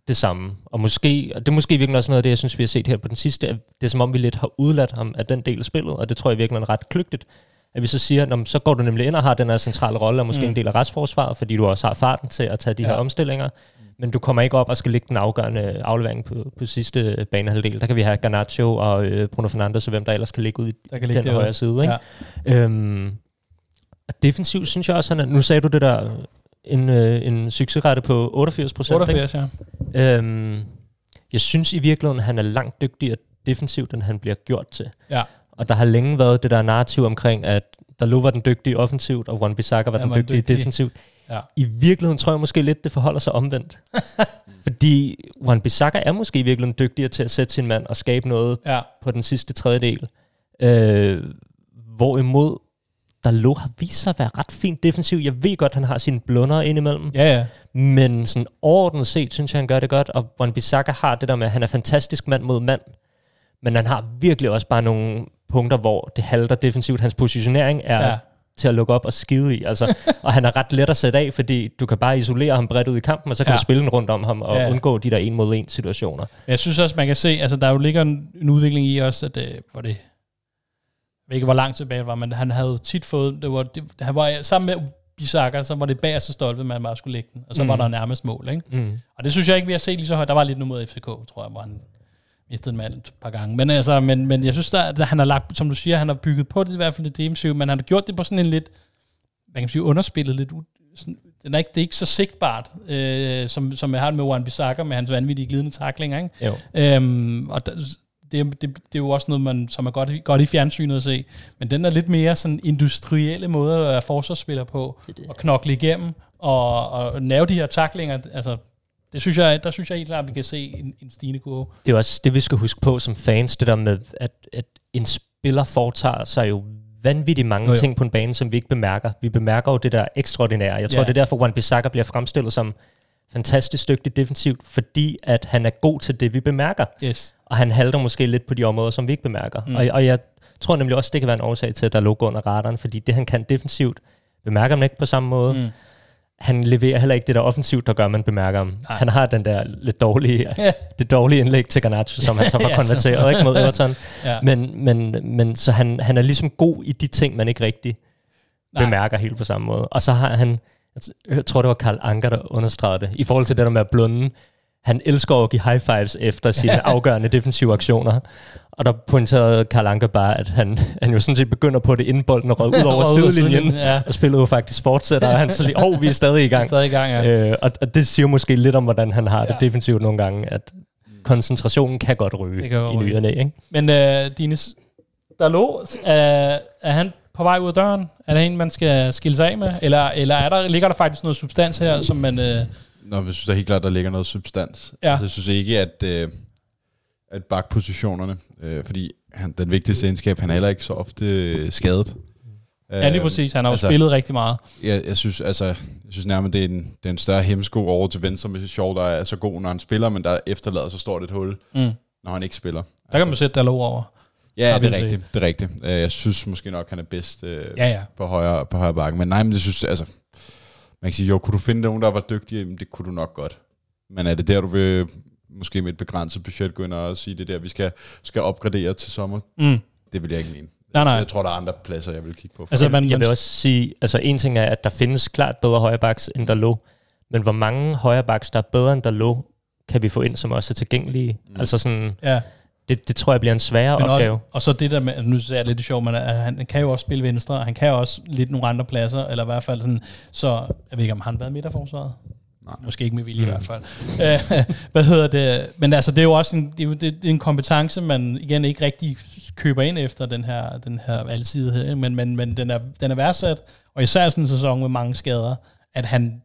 det samme. Og måske, og det er måske virkelig også noget af det, jeg synes, vi har set her på den sidste. at Det er som om, vi lidt har udladt ham af den del af spillet, og det tror jeg virkelig er ret kløgtigt. At vi så siger, "Nå, men så går du nemlig ind og har den her centrale rolle, og måske Mm. en del af retsforsvaret, fordi du også har farten til at tage de Ja. ja. her omstillinger. Men du kommer ikke op og skal lægge den afgørende aflevering på, på sidste banehalvdel. Der kan vi have Garnacho og øh, Bruno Fernandes, og hvem der ellers kan ligge ud i Der kan den højre side. Ikke? Ja. Øhm, og defensivt synes jeg også, han er, nu sagde du det der, en, øh, en succesrate på 88 procent. 88, ja. Øhm, jeg synes i virkeligheden, han er langt dygtigere defensivt, end han bliver gjort til. Ja. Og der har længe været det der narrativ omkring, at Dalot var den dygtige offensivt, og Wan Bissaka var Han den dygtige dygtige. defensivt. Ja. I virkeligheden tror jeg måske lidt, det forholder sig omvendt. <laughs> Fordi Wan Bissaka er måske i virkeligheden dygtigere til at sætte sin mand og skabe noget Ja, på den sidste tredjedel. Øh, hvorimod Dalot har vist sig at være ret fint defensiv. Jeg ved godt, han har sine blunder indimellem. ja, ja. Men sådan overordnet set, synes jeg, han gør det godt. Og Wan Bissaka har det der med, at han er fantastisk mand mod mand. Men han har virkelig også bare nogle punkter, hvor det halter defensivt. Hans positionering er ja. Til at lukke op og skide i. Altså, <laughs> og han er ret let at sætte af, fordi du kan bare isolere ham bredt ud i kampen, og så kan Ja. du spille den rundt om ham og Ja, undgå de der en mod en situationer. Jeg synes også, man kan se, altså der jo ligger en, en udvikling i også, at det, hvor det, jeg ved ikke, hvor langt tilbage det var, men han havde tit fået, det var, det, han var sammen med Bisaka, så var det bagerste stolpe, man bare skulle lægge den, og så. Mm. var der nærmest mål, ikke? Mm. Og det synes jeg ikke, vi har set lige så højt. Der var lidt nu mod FCK, tror jeg, hvor han mistede en mand et par gange. Men, altså, men, men jeg synes, der, at han har lagt, som du siger, han har bygget på det i hvert fald det defensive, men han har gjort det på sådan en lidt, hvad kan man sige, underspillet lidt, sådan, den er ikke, det er ikke så sigtbart, øh, som, som jeg har det med Juan Bissaka, med hans vanvittige glidende taklinger, ikke? Jo. Øhm, og der, det, det, det er jo også noget, man, som er godt, godt i fjernsynet at se. Men den er lidt mere sådan industrielle måde at være forsvarsspiller på, og knokle igennem, og, og lave de her taklinger. Altså, det synes jeg, der synes jeg helt klart, at vi kan se en, en stigende kurve. Det er jo også det, vi skal huske på som fans, det der med, at, at en spiller foretager sig jo vanvittigt mange Jo, jo, ting på en bane, som vi ikke bemærker. Vi bemærker jo det der ekstraordinære. Jeg tror, Ja. det er derfor, Juan Bissaka bliver fremstillet som fantastisk dygtig defensivt, fordi at han er god til det, vi bemærker. Yes. Og han halter måske lidt på de områder, som vi ikke bemærker. Mm. Og, og jeg tror nemlig også, det kan være en årsag til, at der lå under radaren, fordi det, han kan defensivt, bemærker man ikke på samme måde. Mm. Han leverer heller ikke det der offensivt, der gør, man bemærker ham. Nej. Han har den der lidt dårlige, <laughs> Ja. det dårlige indlæg til Garnacho, som han så får <laughs> Ja, konverteret ikke mod Everton. <laughs> Ja. Men, men, men så han, han er ligesom god i de ting, man ikke rigtig. Nej. bemærker helt på samme måde. Og så har han, jeg tror det var Karl Anker, der understregede det, i forhold til det der med at blunde. Han elsker at give high fives efter sine afgørende defensive aktioner. Og der pointerede Karl Anker bare, at han, han jo sådan set begynder på det, inden bolden er røget <laughs> ud over sidelinjen. ja. Og spillet jo faktisk fortsætter, og han så lige, åh, oh, vi er stadig i gang. <laughs> Stadig i gang, ja. Øh, og, og det siger måske lidt om, hvordan han har det Ja. defensivt nogle gange, at koncentrationen kan godt ryge Det kan godt i ny ryge. og næ, ikke? Men øh, Dines, der lå, er, er han på vej ud af døren? Er der en, man skal skille sig af med? Eller, eller er der, ligger der faktisk noget substans her, som man... Øh, Nå, jeg synes da helt klart, der ligger noget substans. Ja. Altså, jeg synes ikke, at, øh, at bakpositionerne, øh, fordi han, den vigtigste egenskab, han er heller ikke så ofte øh, skadet. ja, lige præcis. Han har jo altså- spillet rigtig meget. Jeg, jeg, synes, altså, jeg synes nærmest, det er, en, det er en større hemsko over til venstre med Shaw, der er så god, når han spiller, men der efterlader så stort et hul, Mm. når han ikke spiller. Der kan man sætte der over. Ja, det er rigtigt. Det er rigtigt. Øh, Jeg synes måske nok, han er bedst øh, Ja, ja. på højre, på højre bakke. Men nej, men det synes altså, man kan sige, jo, kunne du finde nogen, der var dygtige? Jamen, det kunne du nok godt. Men er det der, du vil måske med et begrænset budget gå ind og sige, det er der, vi skal, skal opgradere til sommer? Mm. Det vil jeg ikke mene. Nej, nej. Jeg tror, der er andre pladser, jeg vil kigge på. Altså, jeg, man, jeg vil også sige, altså en ting er, at der findes klart bedre højrebacks end der lå, men hvor mange højrebacks, der er bedre end der lå, kan vi få ind, som også er tilgængelige? Mm. Altså sådan, ja. det, det tror jeg bliver en sværere Men opgave. også, og så det der med, nu ser jeg lidt sjovt, men at han kan jo også spille venstre, og han kan jo også lidt nogle andre pladser, eller i hvert fald sådan, så jeg ved ikke, om han har været midterforsvaret. Nej. Måske ikke med vilje mm. i Mm. hvert fald. Øh, <laughs> Hvad hedder det? Men altså, det er jo også en, det er, det er en kompetence, man igen ikke rigtig køber ind efter den her, den her alsidighed, men, men, men den, er, den er værdsat, og især sådan en sæson med mange skader, at han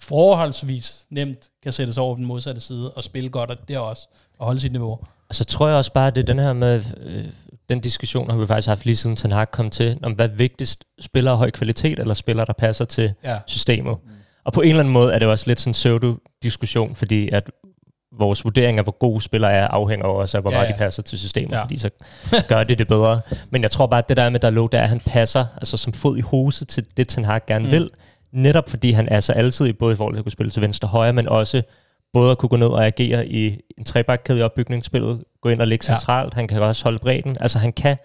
forholdsvis nemt kan sættes over på den modsatte side og spille godt, og det også at holde sit niveau. Og så tror jeg også bare, at det er den her med, øh, den diskussion har vi faktisk haft lige siden Ten Hag kom til, om hvad vigtigst, spiller af høj kvalitet, eller spiller, der passer til Ja. systemet. Og på en eller anden måde er det også lidt sådan en pseudo-diskussion, fordi at vores vurdering af, hvor gode spillere er, afhænger også af, hvor Ja, meget ja. de passer til systemet, Ja. fordi så gør det det bedre. Men jeg tror bare, at det der med Dalot, der er, at han passer altså som fod i hose til det, Ten Hag gerne Mm. vil, netop fordi han er så altid, både i forhold til at kunne spille til venstre og højre, men også både at kunne gå ned og agere i en trebakkæde i opbygningsspillet, gå ind og ligge Ja. centralt, han kan også holde bredden, altså han kan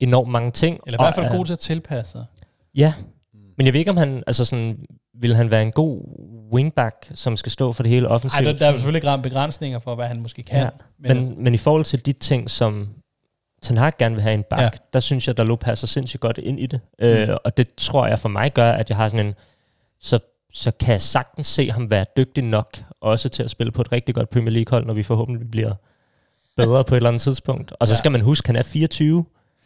enormt mange ting. Eller i hvert fald god til at tilpasse. Ja, men jeg ved ikke, om han, altså sådan, vil han være en god wingback, som skal stå for det hele Ej, offensivt? der, der er selvfølgelig gram- begrænsninger for, hvad han måske kan. Ja, men, men, men i forhold til de ting, som Ten Hag gerne vil have en bak, Ja. der synes jeg, at Dalot passer sindssygt godt ind i det. Mm. Øh, og det tror jeg for mig gør, at jeg har sådan en... Så, så kan jeg sagtens se ham være dygtig nok, også til at spille på et rigtig godt Premier League-hold, når vi forhåbentlig bliver bedre på et eller andet tidspunkt. Og så Ja. skal man huske, at han er 24.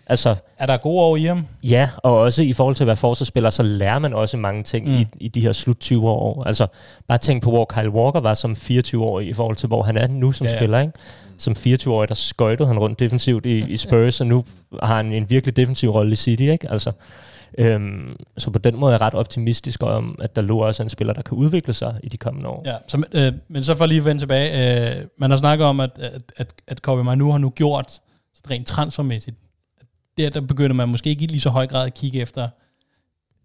Altså, Er der gode år i ham? Ja, og også i forhold til at være forsvarsspiller, så lærer man også mange ting Mm. i, i de her slut 20 år. Altså, bare tænk på, hvor Kyle Walker var som 24-årig i forhold til, hvor han er nu som Ja, ja, spiller. Ikke? Som 24-årig, der skøjtede han rundt defensivt i, i Spurs, og nu har han en virkelig defensiv rolle i City. Ikke? Altså, øhm, så på den måde er jeg ret optimistisk om, at der lå også en spiller, der kan udvikle sig i de kommende år. Ja, så, øh, men så for lige at vende tilbage. Øh, man har snakket om, at, at, at, at Kobe Manu har nu gjort rent transfermæssigt. Der, der begynder man måske ikke i lige så høj grad at kigge efter.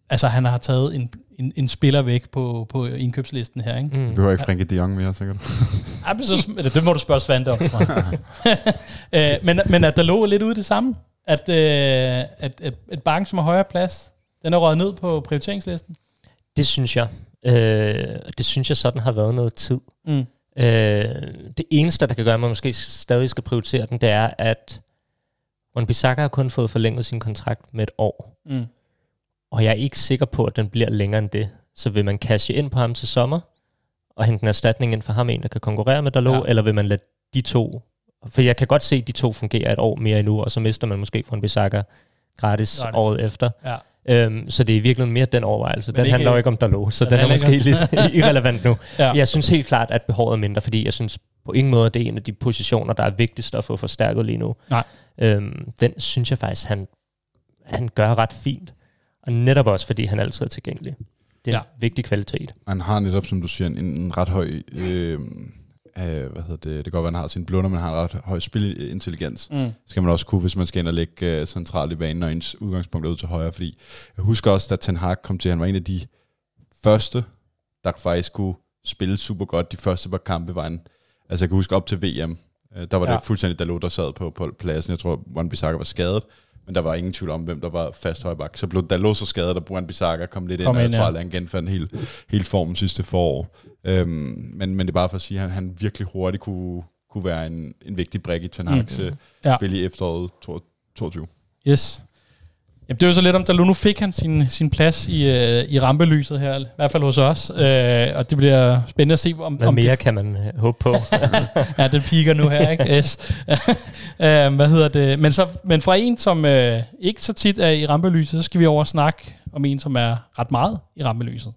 Altså, han har taget en, en, en spiller væk på, på indkøbslisten her, ikke? Mm. Vi behøver ikke Frankie de Jong mere, sikkert. <laughs> Ja, men så, eller det må du spørge Svante om. <laughs> øh, men, men at der lå lidt ude i det samme. At, øh, at, at, at banken, som har højere plads, den er røget ned på prioriteringslisten. Det synes jeg. Øh, det synes jeg sådan har været noget tid. Mm. Øh, det eneste, der kan gøre, at man måske stadig skal prioritere den, det er, at Wan Bissaka har kun fået forlænget sin kontrakt med et år. Mm. Og jeg er ikke sikker på, at den bliver længere end det. Så vil man cashe ind på ham til sommer, og hente en erstatning ind for ham, en der kan konkurrere med Dalot, Ja. eller vil man lade de to... For jeg kan godt se, at de to fungerer et år mere endnu, og så mister man måske Wan Bissaka gratis, Gratis. gratis. året efter. Ja. Øhm, så det er virkelig mere den overvejelse. Men Den ikke- handler jo ikke om Dalot, så Den den, er måske lidt <laughs> irrelevant nu. Ja. Jeg synes helt klart, at behovet er mindre, fordi jeg synes på ingen måde, at det er en af de positioner, der er vigtigst at få forstærket lige nu. Nej. Øhm, den synes jeg faktisk, han, han gør ret fint. Og netop også, fordi han altid er tilgængelig. Det er Ja. en vigtig kvalitet. Han har netop, som du siger, en, en ret høj... Øh, øh, hvad hedder det? Det kan godt være, han har sin blunder, men han har en ret høj spilintelligens. Mm. skal man også kunne, hvis man skal ind og ligge øh, centralt i banen, og ens udgangspunkt er ud til højre, fordi jeg husker også, da Ten Hag kom til, han var en af de første, der faktisk kunne spille super godt. De første par kampe var en, altså jeg kan huske op til VM, øh, der var Ja. det fuldstændig Dalot, der sad på, på pladsen. Jeg tror, Juan Bissaka var skadet, men der var ingen tvivl om, hvem der var fast højbak. Så blev Dalot så skadet, at Juan Bissaka kom lidt ind, Kom og jeg ind, tror, ja. at han genfandt hele, hele formen sidste forår. Øhm, men, men det er bare for at sige, at han, han virkelig hurtigt kunne, kunne være en, en vigtig brik i Ten Hag's mm. Ja. spil i efteråret 22. Yes. Jamen, det er jo så lidt om, Dalot nu fik han sin, sin plads i, øh, i rampelyset her, i hvert fald hos os, øh, og det bliver spændende at se, om, Hvad om mere det, kan man øh, håbe på? <laughs> ja, det piker nu her, ikke? Yes. <laughs> øh, hvad hedder det? Men, så, men fra en, som øh, ikke så tit er i rampelyset, så skal vi over og snakke om en, som er ret meget i rampelyset.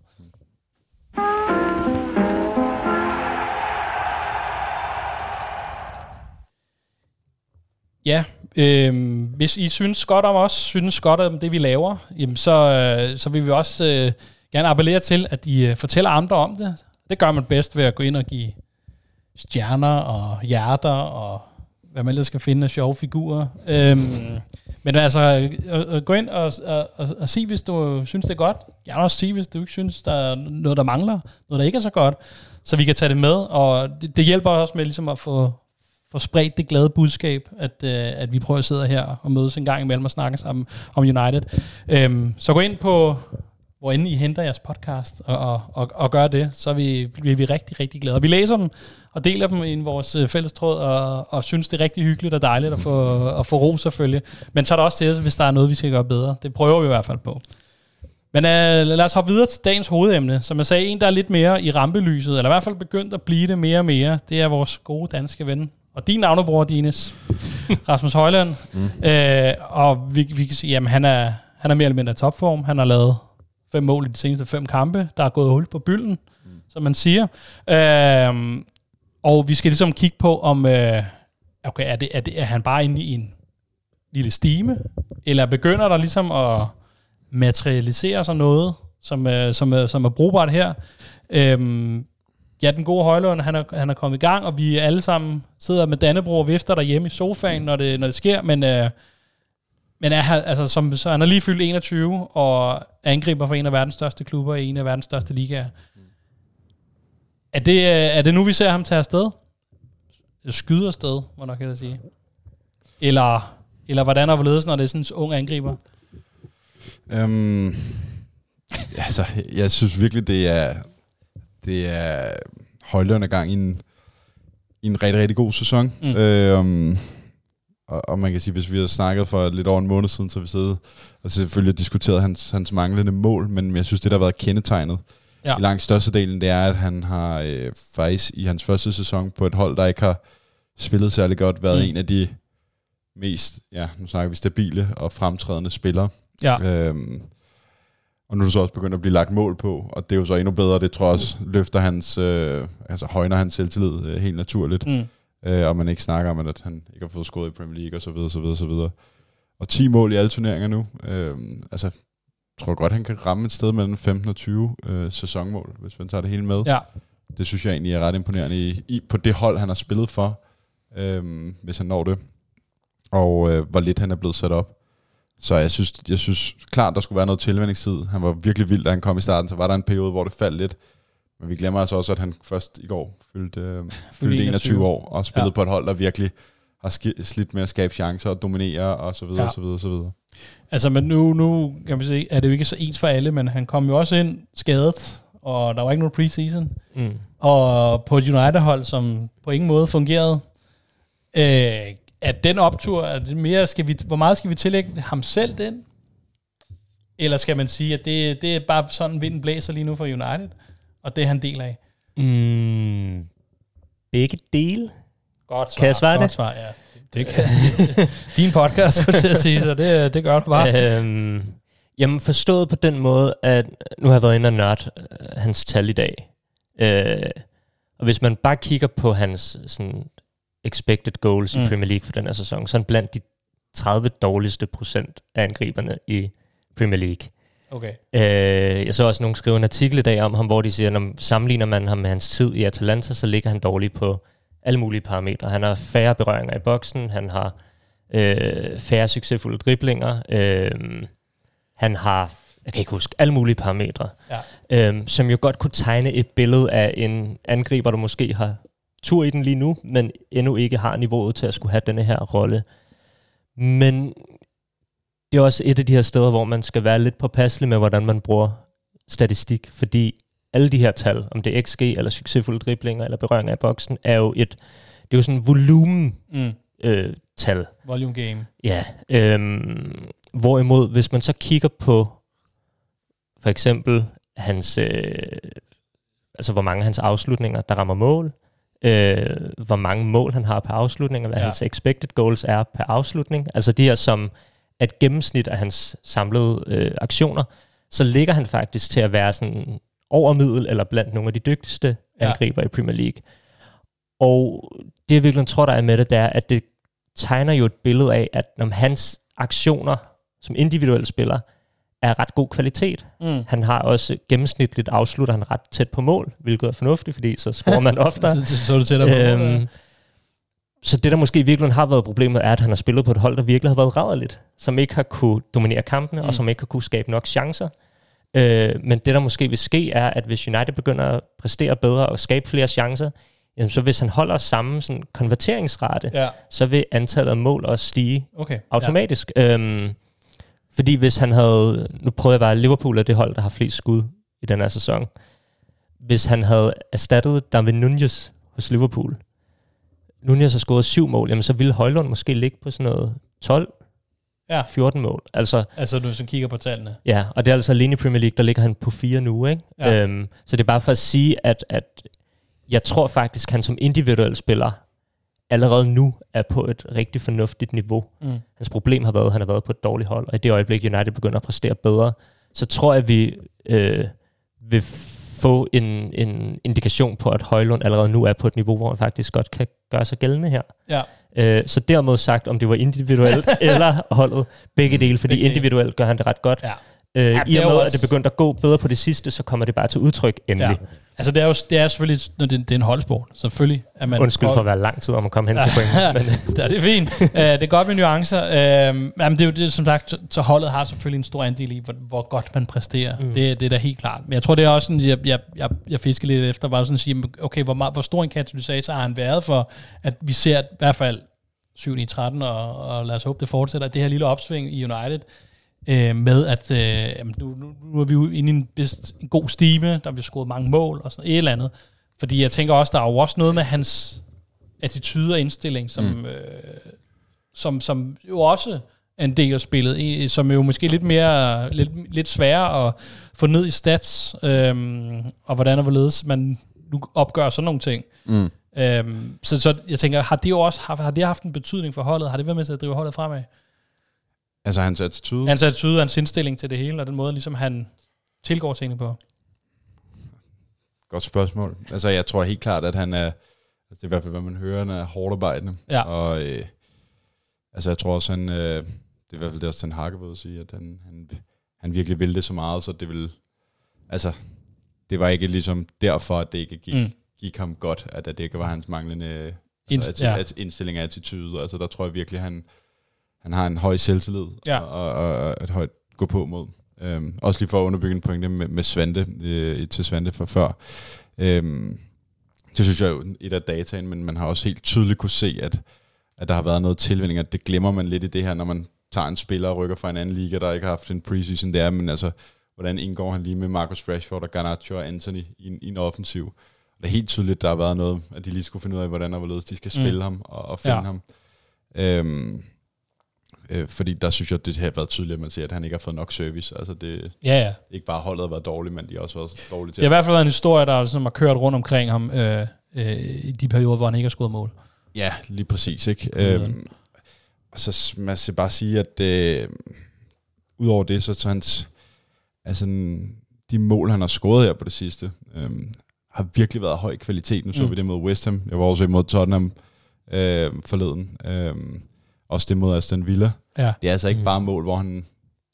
Ja, Øhm, hvis I synes godt om os, synes godt om det, vi laver, jamen så, øh, så vil vi også øh, gerne appellere til, at I øh, fortæller andre om det. Det gør man bedst ved at gå ind og give stjerner og hjerter og hvad man ellers skal finde af sjove figurer. Øhm, men altså, øh, øh, gå ind og, og, og, og sig, hvis du synes, det er godt. vil også sige, hvis du ikke synes, der er noget, der mangler. Noget, der ikke er så godt. Så vi kan tage det med. Og det, det hjælper også med ligesom at få, får spredt det glade budskab, at, øh, at vi prøver at sidde her og mødes en gang imellem og snakke sammen om United. Øhm, så gå ind på, hvor end I henter jeres podcast og, og, og, og gør det, så vi, bliver vi rigtig, rigtig glade. Og vi læser dem og deler dem i vores øh, fælles tråd, og, og synes, det er rigtig hyggeligt og dejligt at få, at få ro selvfølgelig. Men så er også til os, hvis der er noget, vi skal gøre bedre. Det prøver vi i hvert fald på. Men uh, lad os hoppe videre til dagens hovedemne. Som jeg sagde, en, der er lidt mere i rampelyset, eller i hvert fald begyndt at blive det mere og mere, det er vores gode danske ven. Og din navnebror, Dines, <laughs> Rasmus Højland. Mm. Øh, og vi, vi kan sige, jamen han er, han er mere eller mindre i topform. Han har lavet fem mål i de seneste fem kampe. Der er gået hul på bylden, mm. som man siger. Øh, og vi skal ligesom kigge på, om øh, okay, er, det, er, det, er han bare inde i en lille stime, eller begynder der ligesom at materialisere sig noget, som, øh, som, øh, som er brugbart her. Øhm, ja, den gode Højlund, han er, han er kommet i gang, og vi alle sammen sidder med Dannebro og vifter derhjemme i sofaen, når det, når det sker, men, øh, men er han, altså, som, så han er lige fyldt 21, og angriber for en af verdens største klubber i en af verdens største ligaer. Er det, øh, er det nu, vi ser ham tage afsted? Skyde afsted, må nok jeg sige. Eller Eller hvordan er det når det er sådan en ung angriber? Øhm, altså, jeg synes virkelig, det er, det er Højlund gang i en, i en rigtig, rigtig god sæson. Mm. Øhm, og, og man kan sige, hvis vi havde snakket for lidt over en måned siden, så vi siddet og selvfølgelig diskuteret hans, hans manglende mål, men jeg synes, det der har været kendetegnet Ja. i langt størstedelen, det er, at han har øh, faktisk i hans første sæson på et hold, der ikke har spillet særlig godt, været mm. en af de mest, ja, nu snakker vi stabile og fremtrædende spillere. Ja. Øhm, og nu er det så også begyndt at blive lagt mål på, og det er jo så endnu bedre. Det tror jeg også løfter hans, øh, altså højner hans selvtillid øh, helt naturligt. Mm. Øh, og man ikke snakker om, at han ikke har fået scoret i Premier League og så videre, så videre, så videre. Og 10 mål i alle turneringer nu. Øh, altså, jeg tror godt, han kan ramme et sted mellem 15 og 20 øh, sæsonmål, hvis man tager det hele med. Ja. Det synes jeg egentlig er ret imponerende i, i, på det hold, han har spillet for, øh, hvis han når det. Og øh, hvor lidt han er blevet sat op. Så jeg synes, jeg synes klart, der skulle være noget tilvændingstid. Han var virkelig vild, da han kom i starten. Så var der en periode, hvor det faldt lidt. Men vi glemmer altså også, at han først i går fyldte, øh, fyldte 21 år og spillede Ja. på et hold, der virkelig har slidt med at skabe chancer og dominere og så videre, Ja. så videre, og så videre. Altså, men nu, nu kan man se, er det jo ikke så ens for alle, men han kom jo også ind skadet, og der var ikke nogen preseason. Mm. Og på et United-hold, som på ingen måde fungerede, øh, at den optur, er det mere, skal vi, hvor meget skal vi tillægge ham selv den? Eller skal man sige, at det, det er bare sådan, vinden blæser lige nu for United, og det er han del af? Mm. Begge dele. Godt svar. Kan jeg svare godt det? Svar, ja. Det kan <laughs> Din podcast, skulle til at sige, så det, det gør du bare. Øhm, jamen forstået på den måde, at nu har jeg været inde og nørde øh, hans tal i dag. Øh, og hvis man bare kigger på hans sådan, expected goals mm. I Premier League for den her sæson, så han blandt de 30 dårligste procent af angriberne i Premier League. Okay. Øh, jeg så også nogen skrive en artikel i dag om ham, hvor de siger, når sammenligner man ham med hans tid i Atalanta, så ligger han dårligt på alle mulige parametre. Han har færre berøringer i boksen, han har øh, færre succesfulde driblinger, øh, han har, jeg kan ikke huske, alle mulige parametre, Ja. øh, som jo godt kunne tegne et billede af en angriber, der måske har tur i den lige nu, men endnu ikke har niveauet til at skulle have denne her rolle. Men det er også et af de her steder, hvor man skal være lidt påpasselig med, hvordan man bruger statistik, fordi alle de her tal, om det er XG eller succesfulde driblinger eller berøringer i boksen, er jo et, det er jo sådan en volumen Mm. øh, tal. Volume game. Ja. Øhm, hvorimod, hvis man så kigger på for eksempel hans, øh, altså hvor mange af hans afslutninger, der rammer mål, øh, hvor mange mål han har per afslutning, og hvad Ja. hans expected goals er per afslutning, altså de her som et gennemsnit af hans samlede øh, aktioner, så ligger han faktisk til at være sådan over middel eller blandt nogle af de dygtigste Ja. angriber i Premier League. Og det jeg virkelig tror, der er med det, det er, at det tegner jo et billede af, at når hans aktioner som individuel spiller er ret god kvalitet. Mm. Han har også gennemsnitligt afslutter han ret tæt på mål, hvilket er fornuftigt, fordi så scorer man <laughs> oftere. så, så er du tættere på. øhm, Øhm, så det, der måske i virkeligheden har været problemet, er, at han har spillet på et hold, der virkelig har været rædderligt, som ikke har kunne dominere kampene. Mm. og som ikke har kunne skabe nok chancer. Øh, men det, der måske vil ske, er, at hvis United begynder at præstere bedre og skabe flere chancer, jamen, så hvis han holder samme sådan, konverteringsrate, ja, så vil antallet af mål også stige okay. automatisk. Ja. Øhm, fordi hvis han havde, nu prøver jeg bare, Liverpool er det hold, der har flest skud i den her sæson. Hvis han havde erstattet David Nunez hos Liverpool, Nunez har scoret syv mål, jamen så ville Højlund måske ligge på sådan noget 12, Ja. 14 mål. Altså. Altså, du så kigger på tallene. ja, og det er altså alene i Premier League, der ligger han på fire nu, ikke? Ja. Øhm, så det er bare for at sige, at, at jeg tror faktisk, han som individuel spiller allerede nu er på et rigtig fornuftigt niveau. Mm. Hans problem har været, at han har været på et dårligt hold, og i det øjeblik, United begynder at præstere bedre, så tror jeg, at vi øh, vil få en, en indikation på, at Højlund allerede nu er på et niveau, hvor han faktisk godt kan gøre sig gældende her. Ja. Øh, så dermed sagt, om det var individuelt <laughs> eller holdet, begge dele, fordi Begge individuelt gør han det ret godt. Ja. Øh, Ja, I og med, også- at det begyndte at gå bedre på det sidste, så kommer det bare til udtryk endelig. Ja. Altså, det er jo det er selvfølgelig, når det, det er en holdsport. Selvfølgelig er man... Undskyld for at være lang tid om at komme hen til <laughs> pointen. Men, ja, det er fint. uh, det er godt med nuancer. Uh, jamen, det er jo det, som sagt, så, holdet har selvfølgelig en stor andel i, hvor, hvor godt man præsterer. Mm. Det, det er da helt klart. Men jeg tror, det er også sådan, jeg, jeg, jeg, jeg fisker lidt efter, bare sådan at sige, okay, hvor, meget, hvor stor en katalysator har han været for, at vi ser i hvert fald 7-9-13, og, og lad os håbe, det fortsætter. Det her lille opsving i United, øh, med at øh, nu, nu, nu er vi jo inde i en, bedst, en god stime, der bliver scoret mange mål og sådan et eller andet. Fordi jeg tænker også, der er jo også noget med hans attitude og indstilling, som, mm. øh, som, som jo også er en del af spillet, som jo måske lidt mere lidt, lidt sværere at få ned i stats, øhm, og hvordan og hvorledes man nu opgør sådan nogle ting. Mm. Øhm, så, så jeg tænker, har det jo også haft, har det haft en betydning for holdet? Har det været med til at drive holdet fremad? Altså hans attitude. Hans attitude og hans indstilling til det hele, og den måde, ligesom han tilgår tingene på. Godt spørgsmål. Altså, jeg tror helt klart, at han er, altså, det er i hvert fald, hvad man hører, han er hårdt arbejdende. Ja. Og øh, altså, jeg tror også, han, øh, det er i hvert fald det, også Ten Hag vil sige, at han, han, han virkelig ville det så meget, så det vil, altså, det var ikke ligesom derfor, at det ikke gik, Mm. gik ham godt, at, at det ikke var hans manglende Inst- altså, ja. indstilling og attitude. Altså, der tror jeg virkelig, han, han har en høj selvtillid Ja. og, og, og et højt gå på mod. Øhm, også lige for at underbygge en pointe med, med Svante, øh, til Svante fra før. Øhm, det synes jeg er jo et af dataen, men man har også helt tydeligt kunne se, at, at der har været noget tilvænning, at det glemmer man lidt i det her, når man tager en spiller og rykker fra en anden liga, der ikke har haft en preseason der, men altså, hvordan indgår han lige med Marcus Rashford og Garnacho og Anthony i, en- i en offensiv. Det er helt tydeligt, der har været noget, at de lige skulle finde ud af, hvordan og hvorledes de skal spille mm. ham og, og finde ja. ham. Øhm, øh, fordi der synes jeg, det har været tydeligt, at man ser, at han ikke har fået nok service. Altså det Ja, ja. ikke bare holdet har været dårligt, men de har også været dårlige til Det har i hvert fald været en historie, der ligesom har kørt rundt omkring ham øh, øh, i de perioder, hvor han ikke har scoret mål. Ja, lige præcis. Ikke? Øhm, og så s- man skal bare sige, at øh, udover det, så, så hans, altså, de mål, han har scoret her på det sidste, øh, har virkelig været høj kvalitet. Nu så Mm. mm. vi det mod West Ham. Jeg var også imod Tottenham øh, forleden. Øh, også det mod Aston Villa. Ja. Det er altså ikke Mm. bare mål, hvor han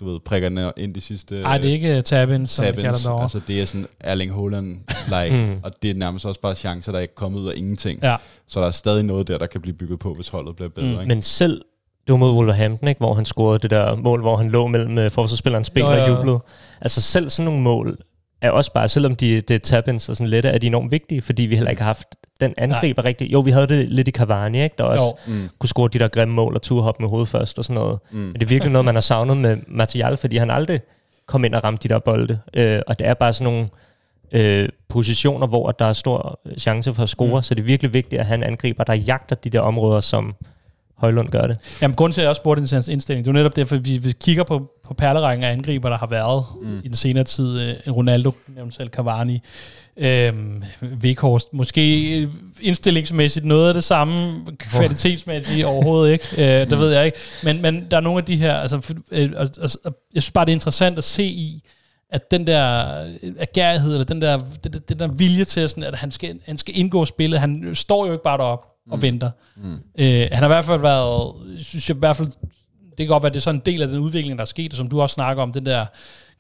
du ved, prikker den ind de sidste Nej, det er ikke uh, tab-in, som vi kalder tabins. det. Altså det er sådan Erling Haaland-like, <laughs> Mm. og det er nærmest også bare chancer, der ikke er kommet ud af ingenting. Ja. Så der er stadig noget der, der kan blive bygget på, hvis holdet bliver bedre. Mm. Ikke? Men selv, det var mod Wolverhampton, ikke, hvor han scorede det der mål, hvor han lå mellem øh, forsvarsspillerens ben Jo, og jo, jo. jublede. Altså selv sådan nogle mål er også bare, selvom de, det er tabins og sådan lette, er de enormt vigtige, fordi vi heller ikke har haft den angriber rigtigt. Jo, vi havde det lidt i Cavani, ikke, der også Jo. Mm. kunne score de der grimme mål og turde hoppe med hovedet først og sådan noget. Mm. Men det er virkelig noget, man har savnet med Martial, fordi han aldrig kom ind og ramte de der bolde. Øh, og det er bare sådan nogle øh, positioner, hvor der er stor chance for at score, Mm. mm. så det er virkelig vigtigt at have en angriber, der jagter de der områder, som Højlund gør det. Jamen, grunden til, at jeg også spurgte til hans indstilling, det er jo netop derfor, at vi, vi kigger på, på perlerækken af angriber, der har været mm. i den senere tid. Øh, Ronaldo, nævnte selv Cavani, øhm, Weghorst, måske øh, indstillingsmæssigt noget af det samme, kvalitetsmæssigt overhovedet ikke, øh, det ved jeg ikke. Men, men der er nogle af de her, altså, øh, altså, jeg synes bare, det er interessant at se i, at den der agerighed, eller den der, den, der- den der vilje til, sådan, at han skal, han skal indgå spillet, han står jo ikke bare deroppe og Mm. venter. Mm. Øh, han har i hvert fald været, synes jeg i hvert fald, det kan godt være, det er sådan en del af den udvikling, der er sket, som du også snakker om, den der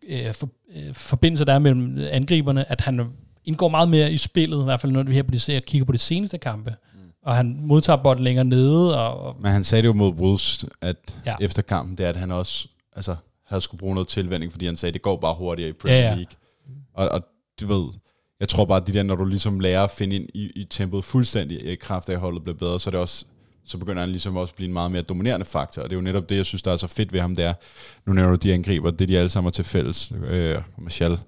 øh, for, øh, forbindelse, der er mellem angriberne, at han indgår meget mere i spillet, i hvert fald når vi her på de ser, kigger på de seneste kampe. Mm. Og han modtager bolden længere nede, og, og Men han sagde det jo mod Wolves, at ja. efter kampen, det er, at han også altså, havde skulle bruge noget tilvænding, fordi han sagde, at det går bare hurtigere i Premier Ja, ja. League. Og, og du ved, jeg tror bare, at de der, når du ligesom lærer at finde ind i, i tempoet fuldstændig i kraft af, at holdet bliver bedre, så er det også så begynder han ligesom også at blive en meget mere dominerende faktor. Og det er jo netop det, jeg synes, der er så fedt ved ham, det er, nu nævner du de angriber, det de alle sammen har til fælles. Øh, Martial, det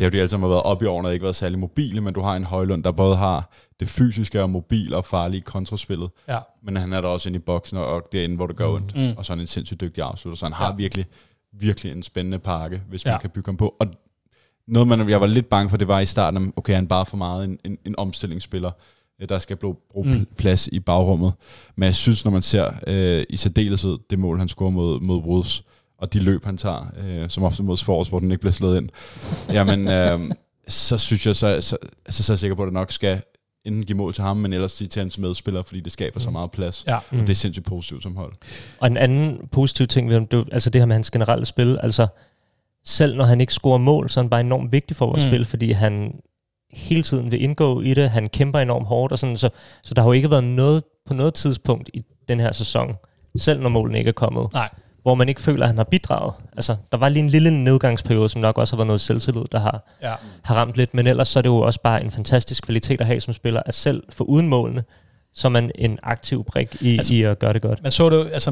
er jo de alle sammen har været op i årene og ikke været særlig mobile, men du har en Højlund, der både har det fysiske og mobil og farlige kontraspillet, ja. men han er der også inde i boksen og- og derinde, hvor det gør ondt. Mm. Og så er han en sindssygt dygtig afslutter. Så han har Ja. virkelig, virkelig en spændende pakke, hvis Ja. man kan bygge ham på. Og noget, man, jeg var lidt bange for, det var i starten, okay, han bare for meget en, en, en omstillingsspiller, øh, der skal bruge, bruge Mm. mm. plads i bagrummet. Men jeg synes, når man ser øh, i særdeleshed det mål, han scorer mod, mod Wolves, og de løb, han tager, øh, som ofte mod Force, hvor den ikke bliver slået ind, jamen, øh, så synes jeg, så, så, så, så er jeg sikker på, at det nok skal enten give mål til ham, men ellers sige til hans medspillere, fordi det skaber så meget plads. Ja. Og det er sindssygt positivt som hold. Og en anden positiv ting ved ham, det er altså det her med hans generelle spil, altså selv når han ikke scorer mål, så er han bare enormt vigtig for vores Mm. spil, fordi han hele tiden vil indgå i det, han kæmper enormt hårdt, og sådan, så, så der har jo ikke været noget på noget tidspunkt i den her sæson, selv når målene ikke er kommet, Nej. hvor man ikke føler, at han har bidraget. Altså, der var lige en lille nedgangsperiode, som nok også har været noget selvtillid, der har, Ja. har ramt lidt, men ellers så er det jo også bare en fantastisk kvalitet at have som spiller, at selv for uden målene, så er man en aktiv brik i, Altså- i at gøre det godt. Man så det, altså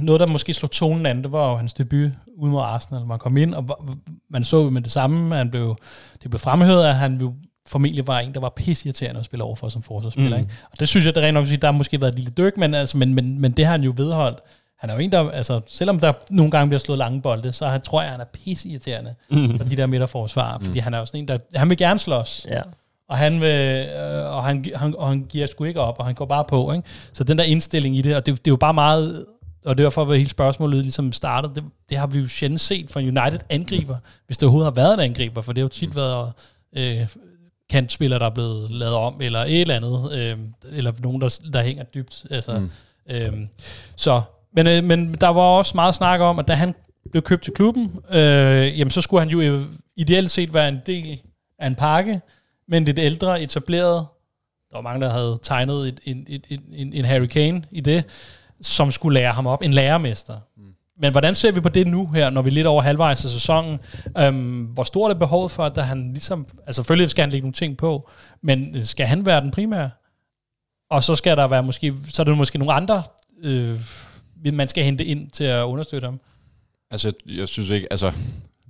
noget, der måske slog tonen an, det var jo hans debut ude mod Arsenal, han kom ind, og man så med det samme, han blev, det blev fremhævet, at han jo formentlig var en, der var pisseirriterende at spille over for som forsvarsspiller. Mm. Mm. Ikke? Og det synes jeg, det rent nok der har måske været et lille dyk, men, altså, men, men, men det har han jo vedholdt. Han er jo en, der, altså, selvom der nogle gange bliver slået lange bolde, så han, tror jeg, han er pisseirriterende Mm. for de der midterforsvar, fordi han er jo sådan en, der, han vil gerne slås. Ja. Og han, vil, øh, og, han, han, og han giver sgu ikke op, og han går bare på. Ikke? Så den der indstilling i det, og det, det er jo bare meget, og det er derfor, at hele spørgsmålet ligesom startede, det, det har vi jo sjældent set fra United angriber, hvis det overhovedet har været en angriber, for det har jo tit været øh, kantspillere, der er blevet lavet om, eller et eller andet, øh, eller nogen, der, der hænger dybt. Altså, Mm. mm. øh, så, men, øh, men der var også meget snak om, at da han blev købt til klubben, øh, jamen så skulle han jo ideelt set være en del af en pakke, men lidt ældre, etableret, der var mange, der havde tegnet et, en, et, en, en Harry Kane i det, som skulle lære ham op, en lærermester. Mm. Men hvordan ser vi på det nu her, når vi er lidt over halvvejs af sæsonen? Øhm, hvor stort er behovet for, at der han ligesom... Altså selvfølgelig skal han lægge nogle ting på, men skal han være den primære? Og så skal der være måske... Så er der måske nogle andre, øh, man skal hente ind til at understøtte ham. Altså, jeg synes ikke, altså,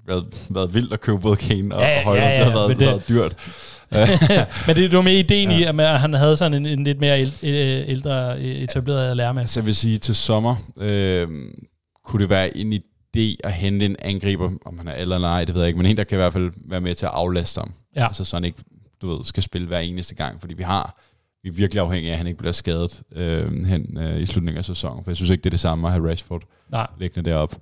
været, været vildt at købe både Kane og Ja, ja, ja, Højlund. ja, ja, det har været, det... det- været dyrt. <laughs> Men det, det var med ideen ja. i, at han havde sådan en, en lidt mere æl- øh, ældre øh, etableret lærermand. Altså, jeg vil sige, til sommer øh, kunne det være en idé at hente en angriber, om han er eller nej, det ved jeg ikke, men en, der kan i hvert fald være med til at aflaste ham. Ja. Altså, så han ikke, du ved, skal spille hver eneste gang, fordi vi har vi er virkelig afhængige af, at han ikke bliver skadet øh, hen øh, i slutningen af sæsonen, for jeg synes ikke, det er det samme at have Rashford Nej. liggende deroppe.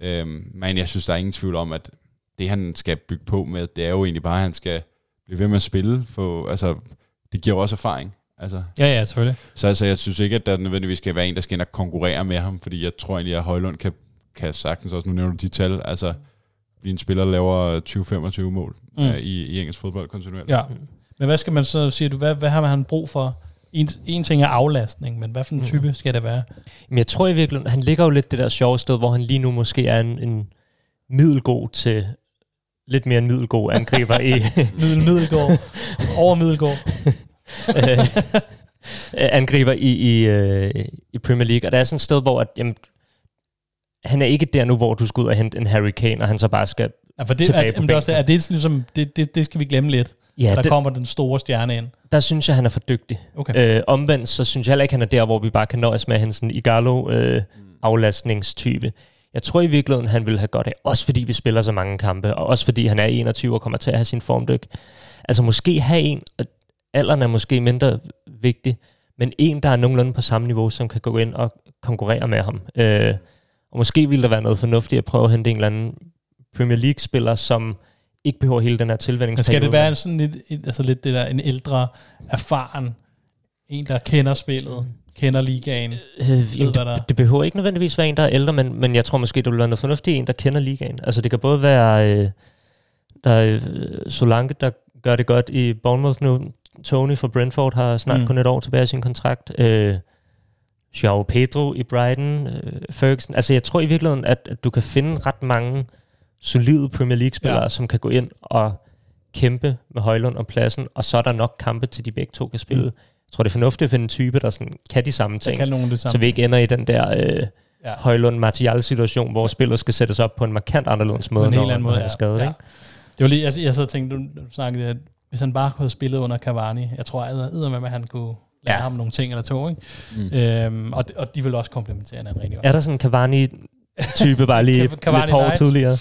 Øhm, men jeg synes, der er ingen tvivl om, at det, han skal bygge på med, det er jo egentlig bare, at han skal blive ved med at spille. For, altså, det giver jo også erfaring. Altså, Ja, ja, selvfølgelig. så altså, jeg synes ikke, at der nødvendigvis skal være en, der skal ind og konkurrere med ham, fordi jeg tror egentlig, at Højlund kan, kan sagtens også, nu nævner du de tal, altså blive en spiller, der laver 20-25 mål Mm. mm. øh, i, i engelsk fodbold kontinuerligt. Ja. Men hvad skal man så, siger du, hvad, hvad har han brug for? En, en ting er aflastning, men hvad for en Mm. type skal det være? Men jeg tror i virkeligheden, han ligger jo lidt det der sjove sted, hvor han lige nu måske er en, en middelgod til lidt mere en middelgod angriber i <laughs> Middel, middelgård, over middelgård. <laughs> øh, angriber i, i, øh, i Premier League. Og der er sådan et sted, hvor at, jamen, han er ikke der nu, hvor du skal ud og hente en Harry Kane, og han så bare skal... Ja, for det, Tilbage er, på er også, bænken. er det, ligesom, det, det, det skal vi glemme lidt. Ja, der det, kommer den store stjerne ind. der synes jeg, han er for dygtig. Okay. Øh, omvendt, så synes jeg heller ikke, han er der, hvor vi bare kan nøjes med at hente sådan en Igalo øh, aflastningstype. Jeg tror i virkeligheden, han vil have godt af, også fordi vi spiller så mange kampe, og også fordi han er 21 og kommer til at have sin formdyk. Altså måske have en, og alderen er måske mindre vigtig, men en, der er nogenlunde på samme niveau, som kan gå ind og konkurrere med ham. Øh, og måske ville der være noget fornuftigt at prøve at hente en eller anden Premier League-spiller, som ikke behøver hele den her Men tilvændingsperiode. skal det være sådan lidt, altså lidt det der, en ældre, erfaren, en, der kender spillet, kender ligaen? Øh, jamen, hvad der er. det, det behøver ikke nødvendigvis være en, der er ældre, men, men jeg tror måske, det vil være noget fornuftigt en, der kender ligaen. Altså det kan både være øh, der er, øh, Solanke, der gør det godt i Bournemouth nu. Tony fra Brentford har snart Mm. kun et år tilbage af sin kontrakt. Øh, Joao Pedro i Brighton. Øh, Ferguson. Altså jeg tror i virkeligheden, at, at du kan finde ret mange solide Premier League-spillere, ja. som kan gå ind og kæmpe med Højlund om pladsen, og så er der nok kampe til, de begge to kan spille. Mm. Jeg tror, det er fornuftigt at finde en type, der sådan, kan de samme ting. kan nogen det samme. Så vi ikke ender i den der øh, Ja. højlund martial situation hvor spillet skal sættes op på en markant anderledes måde, på en helt når, anden når måde. han Ja. er skadet. ja. Ikke? Det var lige, altså, jeg sad og tænkte, du, du snakkede, at hvis han bare kunne have spillet under Cavani, jeg tror æder med, at han kunne lære ja. Ham nogle ting eller to. Ikke? Mm. Øhm, og, og de vil også komplementere hinanden rigtig godt. Er der sådan en Cavani-type bare <laughs> lige Cavani par år tidligere?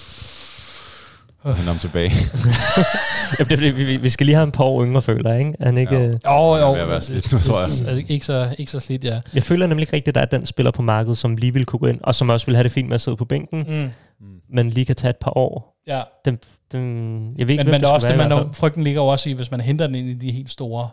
Han om tilbage. <laughs> Jamen, det, er vi, vi skal lige have en par år yngre, føler jeg, ikke? Er Han ikke Jo. øh, Jo, er jo. ved at være slidt nu, tror jeg. Altså, ikke, så, ikke så slidt, ja. jeg føler nemlig ikke rigtigt, at der er den spiller på markedet, som lige vil kunne gå ind, og som også vil have det fint med at sidde på bænken, mm. Mm. men lige kan tage et par år. ja. Den, den, jeg ved ikke, Men, men der er også det, man være der, hvert frygten ligger jo også i, hvis man henter den ind i de helt store,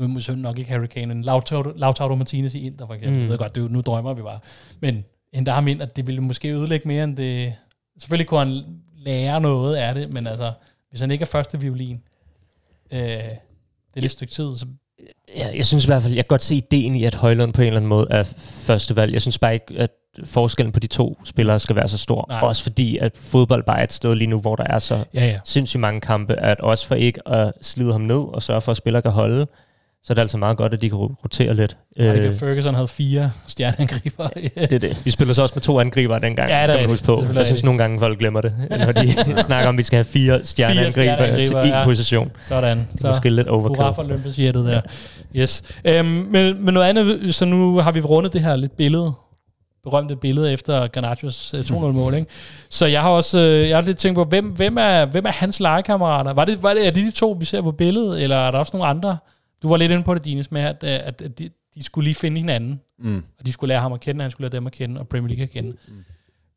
måske nok ikke Harry Kane, men Lautaro, Lautaro Martinez i Inter for eksempel. Mm. Jeg ved godt, det jo, nu drømmer vi bare. Men henter ham ind, at det ville måske ødelægge mere end det... Selvfølgelig kunne han lære noget af det, men altså, hvis han ikke er første violin, øh, det er lidt et stykke tid, så Ja, jeg synes i hvert fald, jeg kan godt se ideen i, at Højlund på en eller anden måde er første valg. Jeg synes bare ikke, at forskellen på de to spillere skal være så stor. Nej. Også fordi, at fodbold bare er et sted lige nu, hvor der er så ja, ja. sindssygt mange kampe, at også for ikke at slide ham ned og sørge for, at spillere kan holde, så er det altså meget godt, at de kan rotere lidt. Michael Øh, Ferguson havde fire stjerneangriber. <laughs> det er det. Vi spiller så også med to angribere dengang, Ja, ja, det skal man huske på. Det Jeg synes nogle gange, folk glemmer det, når de <laughs> snakker om, at vi skal have fire stjerneangriber stjerneangriber, til én ja. position. Sådan. Det er måske lidt Hurra overkill. for Olympus-jettet der. Yes. Øhm, men, men noget andet, så nu har vi rundet det her lidt billede, berømte billede efter Garnachos øh, 2-0-mål, ikke? Så jeg har også øh, jeg har lidt tænkt på, hvem, hvem, er, hvem er hans legekammerater? Var det, var det, er det de to, vi ser på billedet, eller er der også nogle andre? Du var lidt inde på det, Dines, med at, at at de, de skulle lige finde hinanden, Mm. og de skulle lære ham at kende, og han skulle lære dem at kende, og Premier League at kende. Mm.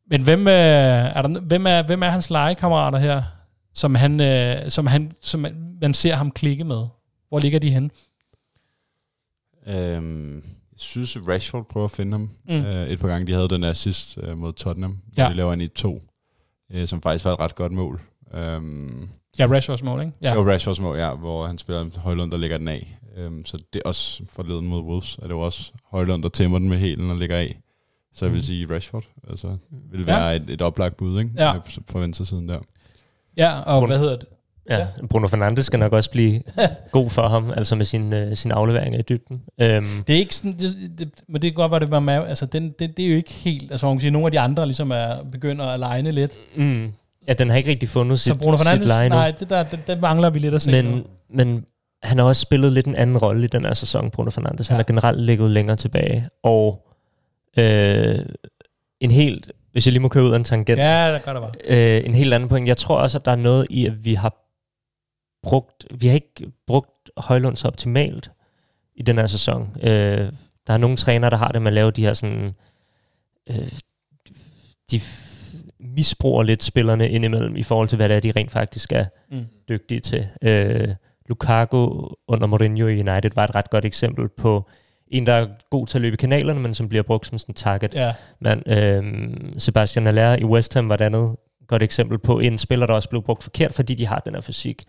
Men hvem, øh, er der, hvem, er, hvem er hans legekammerater her, som, han, øh, som, han, som man, ser ham klikke med? Hvor ligger de henne? Øhm, jeg synes, Rashford prøver at finde ham Mm. øh, et par gange. De havde den assist øh, mod Tottenham, ja. de laver en i to, øh, som faktisk var et ret godt mål. Øhm, Ja, Rashfords mål, ikke? ja. Ja. Det var Rashfords mål, ja, hvor han spiller Højlund, der lægger den af. Øhm, så det er også forleden mod Wolves, er det jo også Højlund, der tæmmer den med hælen og lægger af. Så jeg vil Mm. sige Rashford, altså vil Ja. være et, et oplagt bud, ikke? Ja. Øh, På venstre siden der. ja, og hvad hedder det? Ja, Bruno Fernandes skal nok også blive <laughs> god for ham, altså med sin, øh, sin afleveringer i dybden. Øhm, Det er ikke sådan, det, det, men det kan godt være, det var med, altså den, det, det er jo ikke helt, altså man kan sige, nogle af de andre ligesom er, begynder at legne lidt. mm, ja, den har ikke rigtig fundet Så sit, Bruno sit leje nu. nej, det der, det, det mangler vi lidt at se men, nu. men han har også spillet lidt en anden rolle i den her sæson, Bruno Fernandes. Han Ja. har generelt ligget længere tilbage. Og øh, en helt, hvis jeg lige må køre ud af en tangent, Ja, det gør det bare. øh, en helt anden point. Jeg tror også, at der er noget i, at vi har brugt, vi har ikke brugt Højlund så optimalt i den her sæson. Øh, der er nogle trænere, der har det med at lave de her sådan, øh, de misbruger lidt spillerne indimellem i forhold til, hvad det er, de rent faktisk er Mm. dygtige til. Øh, Lukaku under Mourinho i United var et ret godt eksempel på en, der er god til at løbe kanalerne, men som bliver brugt som sådan en target. Ja, Men øh, Sebastian Allaire i West Ham var et andet godt eksempel på en spiller, der også blev brugt forkert, fordi de har den her fysik.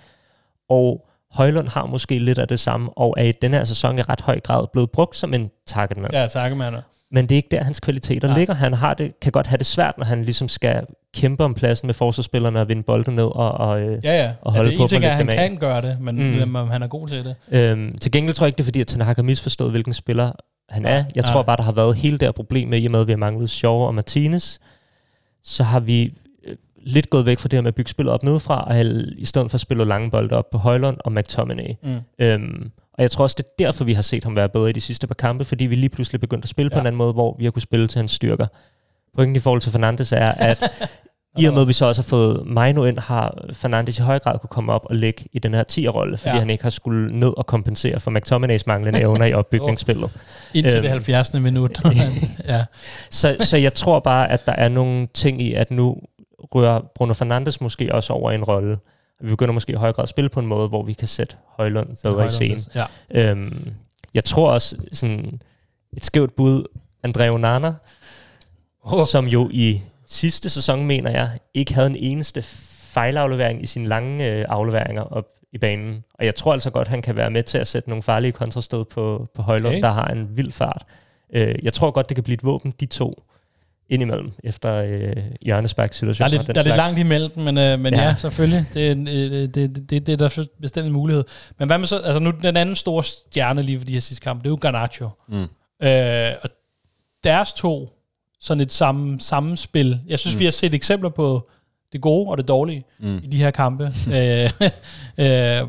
Og Højlund har måske lidt af det samme, og er i den her sæson i ret høj grad blevet brugt som en targetmand. ja mand. Men det er ikke der, hans kvaliteter Nej. ligger. Han har det, kan godt have det svært, når han ligesom skal kæmpe om pladsen med forsvarsspillerne og vinde bolden ned. Og, og, øh, Ja, ja. Og ja holde det på ene ting er, at han af. kan gøre det, men Mm. mm. han er god til det. Øhm, til gengæld tror jeg ikke, det er fordi, at Hag har misforstået, hvilken spiller han er. Jeg Nej. tror bare, der har været hele det her problem med, i og med, at vi har manglet Shaw og Martinez, så har vi øh, lidt gået væk fra det her med at bygge spillet op nedefra, og i stedet for at spille lange bolde op på Højlund og McTominay. Mm. Øhm, og jeg tror også, det er derfor, vi har set ham være bedre i de sidste par kampe, fordi vi lige pludselig begyndte at spille ja. på en anden måde, hvor vi har kunne spille til hans styrker. Pointen i forhold til Fernandes er, at i og med, at vi så også har fået Maino ind, har Fernandes i høj grad kunne komme op og ligge i den her 10'er-rolle, fordi Ja. han ikke har skulle ned og kompensere for McTominays manglende evner i opbygningsspillet. Indtil Øhm. det 70. minut. <laughs> ja. Så, så jeg tror bare, at der er nogle ting i, at nu rører Bruno Fernandes måske også over i en rolle. Vi begynder måske i høj grad at spille på en måde, hvor vi kan sætte Højlund bedre i scenen. Ja. Øhm, jeg tror også, sådan et skævt bud, André Onana, Oh. som jo i sidste sæson, mener jeg, ikke havde en eneste fejlaflevering i sine lange øh, afleveringer op i banen. Og jeg tror altså godt, han kan være med til at sætte nogle farlige kontrastød på, på Højlund, okay. der har en vild fart. Øh, jeg tror godt, det kan blive et våben, de to indimellem, efter øh, Jørgens Der situation. er lidt, der er lidt langt imellem, men, øh, men ja. Ja. selvfølgelig. Det er, en, øh, det, det, det, det er der bestemt en mulighed. Men hvad med så, altså nu den anden store stjerne lige for de her sidste kampe, det er jo Garnacho. Mm. Øh, og deres to, sådan et samme, sammenspil. Jeg synes, mm. vi har set eksempler på det gode og det dårlige Mm. i de her kampe. øh, <laughs> øh,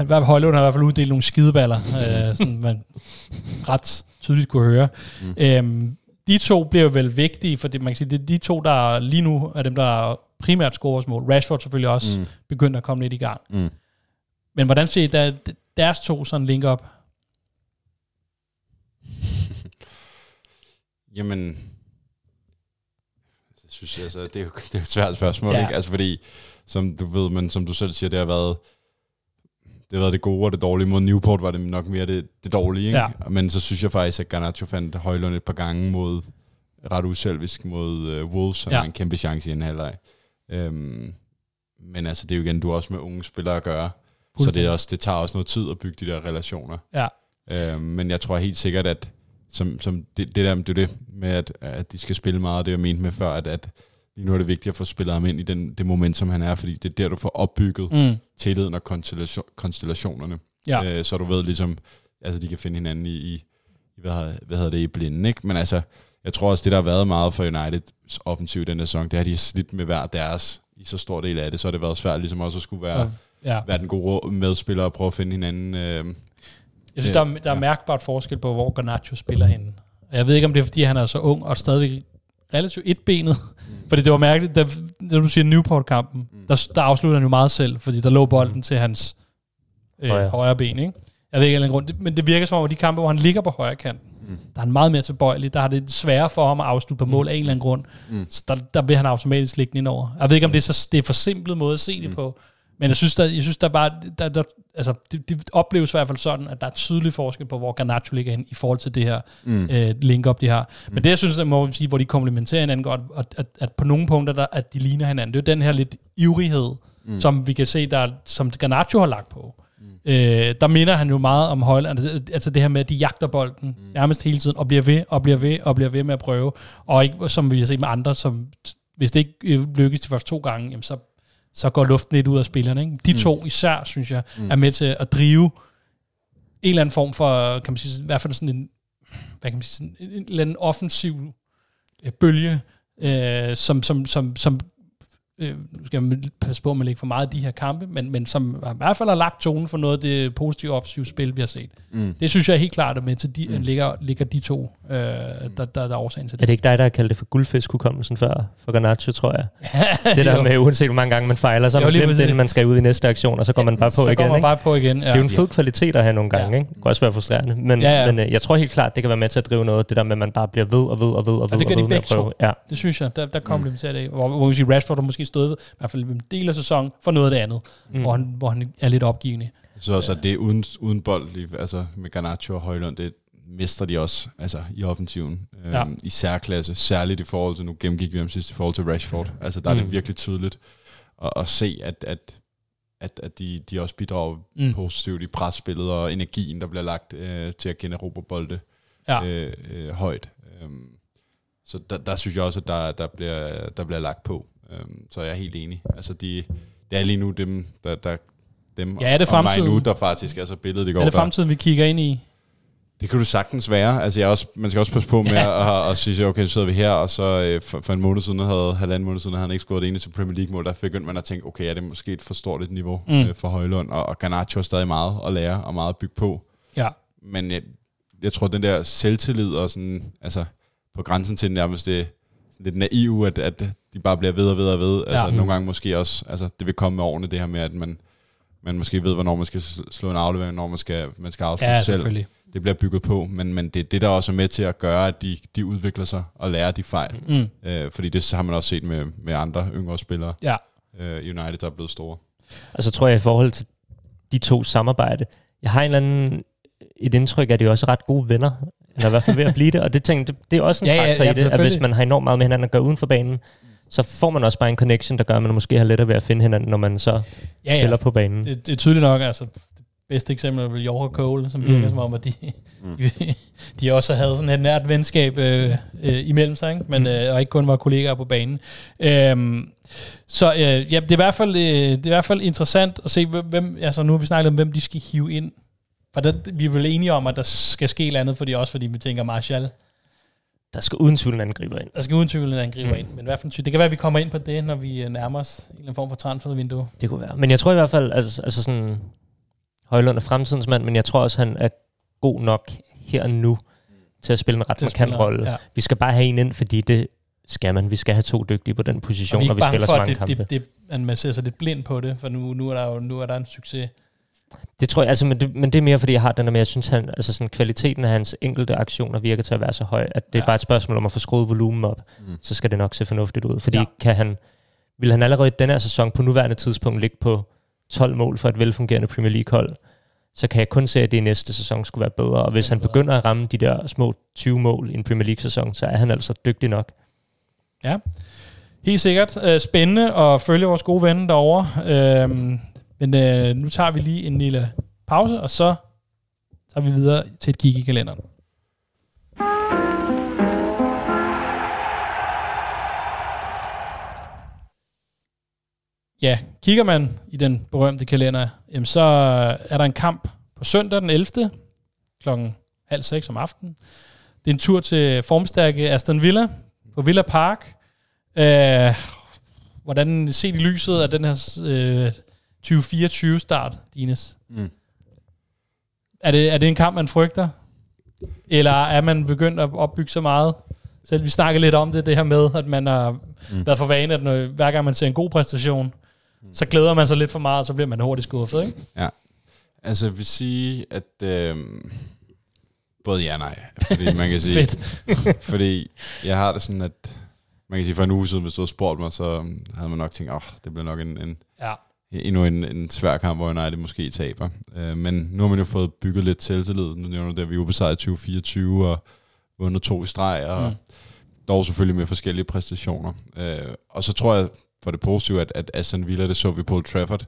øh, Højlund har i hvert fald uddelt nogle skideballer, øh, sådan man ret tydeligt kunne høre. Mm. Øhm, de to bliver vel vigtige, fordi man kan sige, det er de to, der lige nu er dem, der primært scorer mål. Rashford selvfølgelig også mm. Begynder at komme lidt i gang. Mm. Men hvordan ser I der, deres to sådan link op? <laughs> Jamen, jeg synes, altså, det er jo det er et svært spørgsmål, ja. ikke? Altså, fordi, som du ved, men som du selv siger, det har været det har været det gode og det dårlige. Mod Newport var det nok mere det, det dårlige, ikke? Ja. Men så synes jeg faktisk, at Garnacho fandt Højlund et par gange mod ret uselvisk mod uh, Wolves, som Ja. en kæmpe chance i en halvleg. Øhm, men altså, det er jo igen, du har også med unge spillere at gøre. Så det, er også, det tager også noget tid at bygge de der relationer. Ja. Øhm, men jeg tror helt sikkert, at som, som det, det der det det med, at, at de skal spille meget, det jeg mente med før, at, at lige nu er det vigtigt at få spillet ham ind i den, det moment, som han er, fordi det er der, du får opbygget Mm. tilliden og konstellation, konstellationerne. Ja. Øh, så du ved ligesom, altså de kan finde hinanden i, i hvad, hedder- hvad hedder det, i blinden, ikke? Men altså, jeg tror også, det der har været meget for United offensivt den sæson, det har de slidt med hver deres i så stor del af det, så har det været svært ligesom også at skulle være, ja. være den gode medspiller og prøve at finde hinanden. Øh, Jeg synes, der, er- der er mærkbart forskel på, hvor Garnacho spiller henne. Og jeg ved ikke, om det er, fordi han er så ung og stadigvæk relativt etbenet. Mm. Fordi det var mærkeligt, da, da du siger Newport-kampen, mm. der, der afslutter han jo meget selv, fordi der lå bolden mm. til hans øh, Højre. højre ben. Ikke? Jeg ved ikke, af grund, det- men det virker som om, at de kampe, hvor han ligger på højre kant, mm. der er han meget mere tilbøjelig. Der har det sværere for ham at afslutte på mål af en eller anden grund. Mm. Så der, der vil han automatisk ligge den ind over. Jeg ved ikke, om det er, så, det er for simplet måde at se det på. Men jeg synes, der, jeg synes, der er bare, der, der, altså, det, det opleves i hvert fald sådan, at der er tydelig forskel på, hvor Garnacho ligger hen i forhold til det her mm. øh, link-up, de har. Mm. Men det, jeg synes, der må vi sige, hvor de komplementerer hinanden godt, at, at, at på nogle punkter, der, at de ligner hinanden, det er jo den her lidt ivrighed, mm. som vi kan se, der, som Garnacho har lagt på. Mm. Øh, der minder han jo meget om Højland, altså det her med, at de jagter bolden mm. nærmest hele tiden, og bliver ved, og bliver ved, og bliver ved med at prøve. Og ikke, som vi har set med andre, som hvis det ikke øh, lykkes de første to gange, jamen så så går luften lidt ud af spillerne. Ikke? De to især, synes jeg, mm. er med til at drive en eller anden form for, kan man sige, i hvert fald sådan en, hvad kan man sige, sådan en, en eller anden offensiv øh, bølge, øh, som, som, som, som øh, nu skal man passe på, at man ikke for meget af de her kampe, men, men som i hvert fald har lagt tonen for noget af det positive offensive spil, vi har set. Mm. Det synes jeg helt klart er med til, de, mm. ligger, ligger de to, øh, der, der, der er årsagen til Er det. det ikke dig, der har kaldt det for guldfiskhukommelsen før, for Garnacho, tror jeg? <laughs> det der Jo. med, uanset hvor mange gange man fejler, så har man glemt det, man skal ud i næste aktion, og så går man bare på så igen. går man ikke? bare på igen. Ja. Det er jo en fed kvalitet at have nogle gange, Ja. ikke? Det kan også være frustrerende. Men, Ja, ja. men øh, jeg tror helt klart, det kan være med til at drive noget, det der med, at man bare bliver ved og ved og ved og ved det gør og de ved med at begge to. prøve. Ja. Det synes jeg, der, der komplementerer det. Hvor, hvor vi siger, Rashford har måske stået, i hvert fald en del af sæsonen, for noget af det andet, mm. hvor, han, hvor han er lidt opgivende. så også, at det er uden, uden bold, lige- altså med Garnacho og Højlund, det mister de også altså, i offensiven. Øhm, Ja. I særklasse, særligt i forhold til, nu gennemgik vi dem sidst, i forhold til Rashford. Altså der er Mm. det virkelig tydeligt at, at se, at, at, at, at de, de også bidrager Mm. mm. positivt i presspillet og energien, der bliver lagt øh, til at generobre bolde Ja. øh, øh, højt. Øhm, så der, der synes jeg også, at der, der, bliver, der bliver lagt på. Øhm, så jeg er helt enig. Altså de, det er lige nu dem, der, der dem Ja, er det og mig nu, der faktisk er så billedet i går. Er det der- fremtiden, vi kigger ind i? det kan du sagtens være. Altså, jeg også, man skal også passe på med ja. at, at, sige, okay, så sidder vi her, og så øh, for, for en måned siden, havde, halvanden måned siden, havde han ikke scoret det ene til Premier League-mål. Der begyndte man at tænke, okay, er det måske et for stort et niveau Mm. øh, for Højlund, og, og Garnacho har stadig meget at lære, og meget at bygge på. Ja. Men jeg, jeg tror, den der selvtillid, og sådan, altså, på grænsen til nærmest det lidt naive, at, at de bare bliver ved og ved og ved. Altså, Ja. nogle gange måske også, altså, det vil komme med årene, det her med, at man, man måske ved, hvornår man skal slå en aflevering, når man skal, man skal afslutte Ja, selv selvfølgelig. det bliver bygget på, men, men det er det, der også er med til at gøre, at de, de udvikler sig og lærer de fejl. Mm. Øh, fordi det har man også set med, med andre yngre spillere. Ja. Øh, United, der er blevet store. Og så tror jeg i forhold til de to samarbejde, jeg har en eller anden, et indtryk af, at de er også ret gode venner, eller i hvert fald ved at blive det, og det, tænker, det, det er også en Ja, ja, faktor ja, i det, at hvis man har enormt meget med hinanden at gøre uden for banen, så får man også bare en connection, der gør, at man måske har lettere ved at finde hinanden, når man så Ja, ja. spiller på banen. Det, det er tydeligt nok, altså det bedste eksempel er vel Jorge Cole, som virker Mm. mm. som om, at de, mm. <laughs> de, de også havde sådan et nært venskab øh, øh, imellem sig, ikke? Men, øh, og ikke kun var kollegaer på banen. Øhm, så øh, ja, det er, i hvert fald, øh, det er i hvert fald interessant at se, hvem- altså nu har vi snakket om, hvem de skal hive ind. For der, vi er vel enige om, at der skal ske et eller andet, fordi også fordi vi tænker Martial, Der skal uden tvivl en angriber ind. der skal uden tvivl en angriber Mm. ind. Men i hvert fald, det kan være, at vi kommer ind på det, når vi øh, nærmer os en eller anden form for transfervindue. Det kunne være. Men jeg tror i hvert fald, altså, altså sådan, Højlund er fremtidens mand, men jeg tror også, han er god nok her og nu til at spille en ret markant rolle. ja. Vi skal bare have en ind, fordi det skal man. Vi skal have to dygtige på den Og position, vi er når vi spiller for, så mange det, kampe. det, det, man ser sig lidt blind på det, for nu, nu, er, der jo, nu er der en succes. Det tror jeg, altså, men det, men det er mere, fordi jeg har den der med, jeg synes, han, altså sådan, kvaliteten af hans enkelte aktioner virker til at være så høj, at det ja. Ja. er bare et spørgsmål om at få skruet volumen op, Mm. så skal det nok se fornuftigt ud. Fordi Ja. ja. kan han, vil han allerede i denne her sæson på nuværende tidspunkt ligge på 12 mål for et velfungerende Premier League-hold, så kan jeg kun se, at det i næste sæson skulle være bedre. Og hvis han begynder at ramme de der små 20 mål i en Premier League-sæson, så er han altså dygtig nok. Helt sikkert. Øh, spændende at følge vores gode ven derovre. Men øh, nu tager vi lige en lille pause, og så tager vi videre til et kig i kalenderen. Ja, kigger man i den berømte kalender, jamen så er der en kamp på søndag den 11. klokken halv seks om aftenen. Det er en tur til formstærke Aston Villa på Villa Park. Øh, hvordan set i lyset af den her øh, 2024-start, Dines? Mm. Er det, er det en kamp, man frygter? Eller er man begyndt at opbygge så meget? Selv vi snakkede lidt om det, det her med, at man har mm. været for vane, at når, hver gang man ser en god præstation, mm. så glæder man sig lidt for meget, og så bliver man hurtigt skuffet, ikke? Ja. Altså, jeg vil sige, at... Øh, både ja og nej. Fordi man kan <laughs> sige... Fedt. <laughs> fordi jeg har det sådan, at... Man kan sige, for en uge siden, hvis du havde spurgt mig, så havde man nok tænkt, åh, oh, det bliver nok en, en, Ja. Endnu en, en svær kamp, hvor United måske taber. Øh, men nu har man jo fået bygget lidt selvtillid. Nu nævner det, at vi er ubesejret 2024 og vundet to i streg, og Mm. dog selvfølgelig med forskellige præstationer. Øh, og så tror jeg, for det positive, at, at Aston Villa, det så vi på Old Trafford,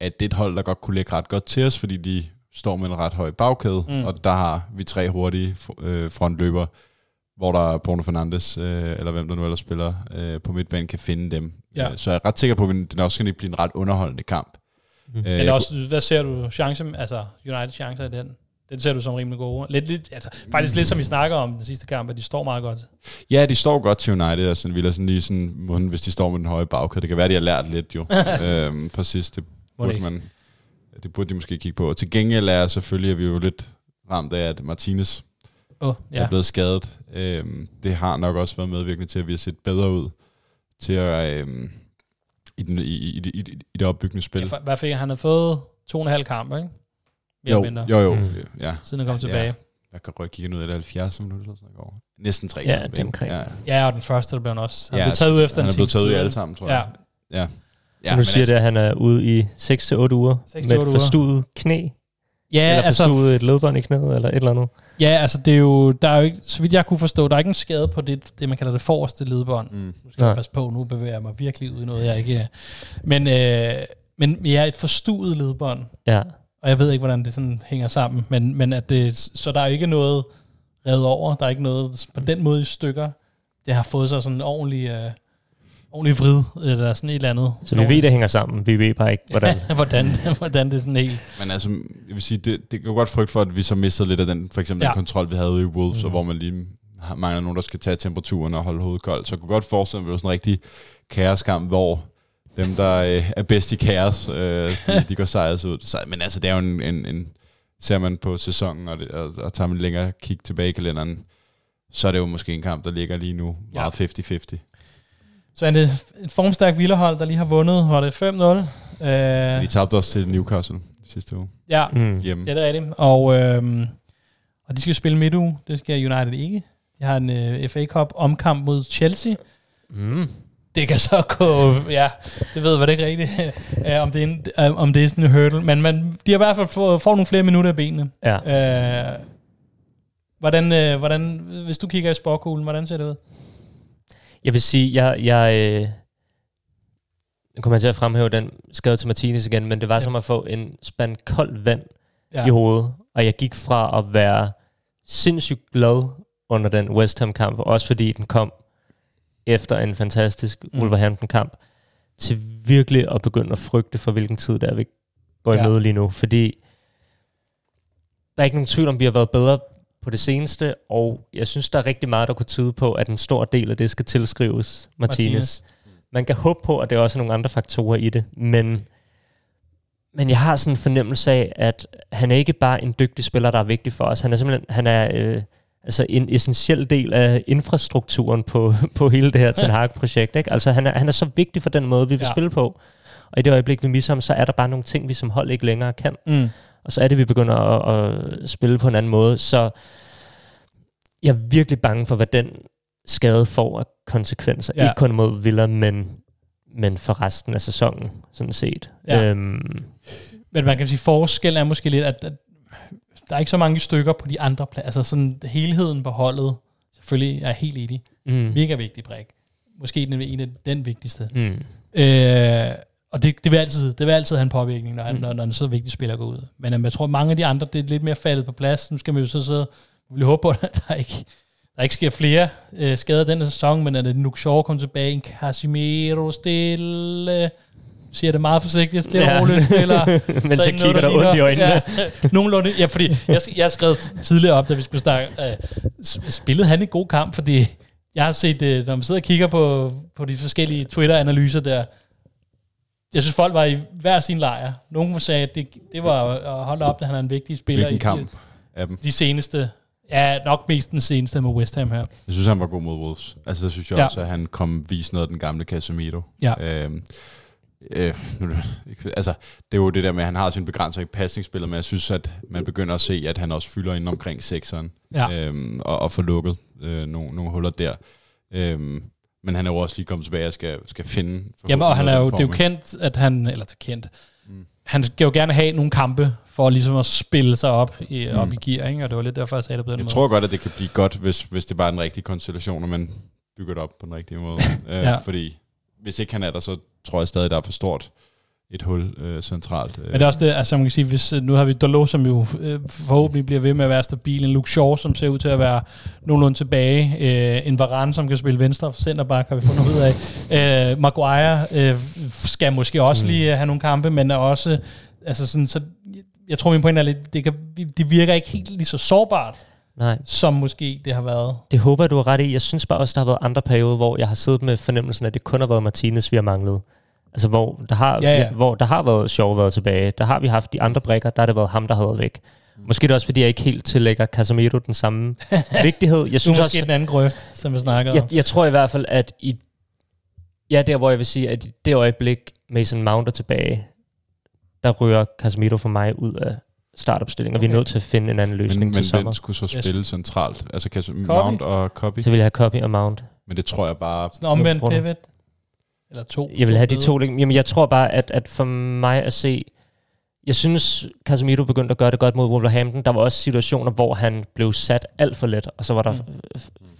at det er et hold, der godt kunne lægge ret godt til os, fordi de står med en ret høj bagkæde, Mm. og der har vi tre hurtige øh, frontløber, hvor der er Bruno Fernandes, øh, eller hvem der nu ellers spiller øh, på midtbanen, kan finde dem. Ja. Øh, så jeg er ret sikker på, at den også skal blive en ret underholdende kamp. Mm. Øh, Men jeg også, hvad ser du chance, altså United chancer i den? Den ser du som rimelig gode. Lidt, lidt, altså, faktisk lidt som vi snakker om den sidste kamp, at de står meget godt. Ja, de står godt til United, og sådan, Villa sådan lige sådan, hvis de står med den høje bagkæde. Det kan være, de har lært lidt jo <laughs> øhm, for sidst. Det burde, man, det burde de måske kigge på. Og til gengæld er selvfølgelig, at vi jo lidt ramt af, at Martinez Oh, ja. ja. er blevet skadet. Øhm, det har nok også været medvirkende til, at vi har set bedre ud til at, øhm, i, den, i, i, i, i, i det opbyggende spil. ja for, hvad fik han? Han har fået to og en halv kamp, ikke? Mere jo, eller mindre, jo, jo, Mm. ja. siden han kom tilbage. Ja. Jeg kan rykke kigge ud af det 70 minutter eller sådan noget. Næsten tre Ja, kampe, ikke? kring. Ja, Ja, og den første, der blev han også. Han Ja, blev taget ud efter han en er blevet times taget ud i alle sammen, tror Ja. jeg. Ja. Ja, du men siger det, at han er ude i 6-8 uger Seks til med otte et uger. forstuet knæ, Ja, eller altså, forstuet et ledbånd i knæet, eller et eller andet. ja, altså det er jo, der er jo ikke, så vidt jeg kunne forstå, der er ikke en skade på det, det man kalder det forreste ledbånd. Mm. Nu skal jeg Nej. passe på, nu bevæger jeg mig virkelig ud i noget, jeg ikke er. Men, øh, men ja, et forstuet ledbånd, Ja, og jeg ved ikke, hvordan det sådan hænger sammen, men, men at det, så der er ikke noget revet over, der er ikke noget på den måde i stykker. Det har fået sig sådan en ordentlig, øh, ordentlig vrid, eller sådan et eller andet. så vi ved, det hænger sammen. Vi ved bare ikke, hvordan. <laughs> hvordan, hvordan det er sådan helt... Men altså, jeg vil sige, det, det kan jo godt frygte for, at vi så mistede lidt af den, for eksempel Ja. ja. den kontrol, vi havde ude i Wolves, Mhm. mm. hvor man lige mangler nogen, der skal tage temperaturen og holde hovedet koldt. Så jeg kunne godt forestille mig, at det var sådan en rigtig kaoskamp, hvor dem, der øh, er bedst i kaos, øh, de, <laughs> de går sejret ud. Så, men altså, det er jo en, en, en ser man på sæsonen, og, det, og, og tager man længere kig tilbage i kalenderen, så er det jo måske en kamp, der ligger lige nu Ja. meget 50-50. Så er det et formstærkt Villahold, der lige har vundet, var det 5-0. Øh, De tabte også til Newcastle sidste uge ja, Mm. hjemme. ja, det er rigtigt. Og, øh, og de skal spille midtuge. Det skal United ikke. De har en øh, FA Cup omkamp mod Chelsea. Mm. Det kan så gå, ja, det ved jeg det ikke rigtigt, <laughs> øh, om, det er en, øh, om det er sådan en hurdle. Men man, de har i hvert fald fået, får nogle flere minutter af benene. Ja. Øh, hvordan, øh, hvordan, hvis du kigger i sporkuglen, hvordan ser det ud? Jeg vil sige, jeg, jeg øh, nu kommer jeg til at fremhæve den skade til Martinez igen, men det var Ja. som at få en spand koldt vand Ja. i hovedet, og jeg gik fra at være sindssygt glad under den West Ham kamp, også fordi den kom efter en fantastisk mm. Wolverhampton-kamp, til virkelig at begynde at frygte for, hvilken tid der vi går i Ja. møde lige nu, fordi der er ikke nogen tvivl om, vi har været bedre på det seneste, og jeg synes, der er rigtig meget, der kunne tyde på, at en stor del af det skal tilskrives Martinez. Martinez. Martinez. Man kan håbe på, at der også er nogle andre faktorer i det, men, men jeg har sådan en fornemmelse af, at han er ikke bare en dygtig spiller, der er vigtig for os. Han er simpelthen han er, øh, altså en essentiel del af infrastrukturen på, <laughs> på hele det her Ten Hag-projekt. Ikke? Altså han er, han er så vigtig for den måde, vi vil ja. spille på. Og i det øjeblik, vi misser ham, så er der bare nogle ting, vi som hold ikke længere kan. Mm. Og så er det, vi begynder at, at spille på en anden måde. Så jeg er virkelig bange for, hvad den skade får af konsekvenser. Ja. Ikke kun mod Villa, men, men for resten af sæsonen, sådan set. Ja. Øhm, Men man kan sige, forskellen er måske lidt, at, at der er ikke så mange stykker på de andre pladser. Altså sådan helheden på holdet, selvfølgelig er jeg helt enig. mm, Mega vigtig brik. Måske den, en af den vigtigste. mm, Øh, og det, det, vil altid, det vil altid have en påvirkning, når, han, Mm. når, når en så vigtig spiller går ud. Men um, jeg tror, at mange af de andre, det er lidt mere faldet på plads. Nu skal man jo så sidde vi vil håbe på, <laughs> at der ikke, der ikke sker flere øh, skader den her sæson, men at Luke Shaw kommer tilbage, en Casimiro stille, siger det meget forsigtigt, stille Ja. og roligt, spiller. <laughs> Men så ikke kigger der ondt i øjnene. Ja, <laughs> nogenlunde. Ja, fordi jeg, jeg har skrevet tidligere op, da vi skulle snakke, øh, spillede han en god kamp, fordi jeg har set, øh, når man sidder og kigger på, på de forskellige Twitter-analyser der, jeg synes, folk var i hver sin lejr. Nogen sagde, at det, det var at holde op, at han er en vigtig spiller Hvilken i kamp af dem? de, seneste. Ja, nok mest den seneste med West Ham her. Jeg synes, han var god mod Wolves. Altså, der synes jeg Ja. også, at han kom vise noget af den gamle Casemiro. Ja. Øhm, øh, altså, det er jo det der med, at han har sin begrænsning i pasningsspillet, men jeg synes, at man begynder at se, at han også fylder ind omkring sekseren, Ja. øhm, og, og får lukket øh, nogle, nogle huller der. Øhm, men han er jo også lige kommet tilbage og skal, skal finde... Jamen, og han er jo, det er jo kendt, at han, eller er kendt, Mm. han skal jo gerne have nogle kampe, for ligesom at spille sig op i, Mm. op i gear, ikke? og det var lidt derfor, jeg sagde det på den Jeg måde. tror godt, at det kan blive godt, hvis, hvis det bare er den rigtige konstellation, og man bygger det op på den rigtige måde. <laughs> øh, Ja. Fordi hvis ikke han er der, så tror jeg stadig, der er for stort et hul øh, centralt. Øh. Men det er også det, altså man kan sige, hvis, øh, nu har vi Dolo, som jo øh, forhåbentlig bliver ved med at være stabil, en Luke Shaw, som ser ud til at være nogenlunde tilbage, øh, en Varane, som kan spille venstre centerback, har vi fundet ud af. Øh, Maguire øh, skal måske også Mm. lige øh, have nogle kampe, men er også, altså sådan, så jeg tror min pointe er lidt, det, kan, det virker ikke helt lige så sårbart, Nej, som måske det har været. det håber du har ret i. Jeg synes bare også, der har været andre perioder, hvor jeg har siddet med fornemmelsen, at det kun har været Martinez, vi har manglet. Altså, hvor der har, Ja, ja. Hvor der har været sjov været tilbage. Der har vi haft de andre brækker, der har det været ham, der har været væk. Mm. Måske er det også, fordi jeg ikke helt tillægger Casemiro den samme <laughs> vigtighed. Jeg Du er synes måske også, den anden grøft, som vi snakkede om. jeg, jeg tror i hvert fald, at i ja, der hvor jeg vil sige, at i det øjeblik Mason Mount er tilbage, der rører Casemiro for mig ud af startopstillingen, og vi er Okay. nødt til at finde en anden løsning men, til men sommer. hvem skulle så Yes. spille centralt? Altså kan Mount og Copy? Så vil jeg have Copy og Mount. Men det tror jeg bare... Sådan en omvendt pivot. Eller to. Jeg vil have de to. Jamen, jeg tror bare, at, at for mig at se... Jeg synes, Casemiro begyndte at gøre det godt mod Wolverhampton. Der var også situationer, hvor han blev sat alt for let, og så var der Mm.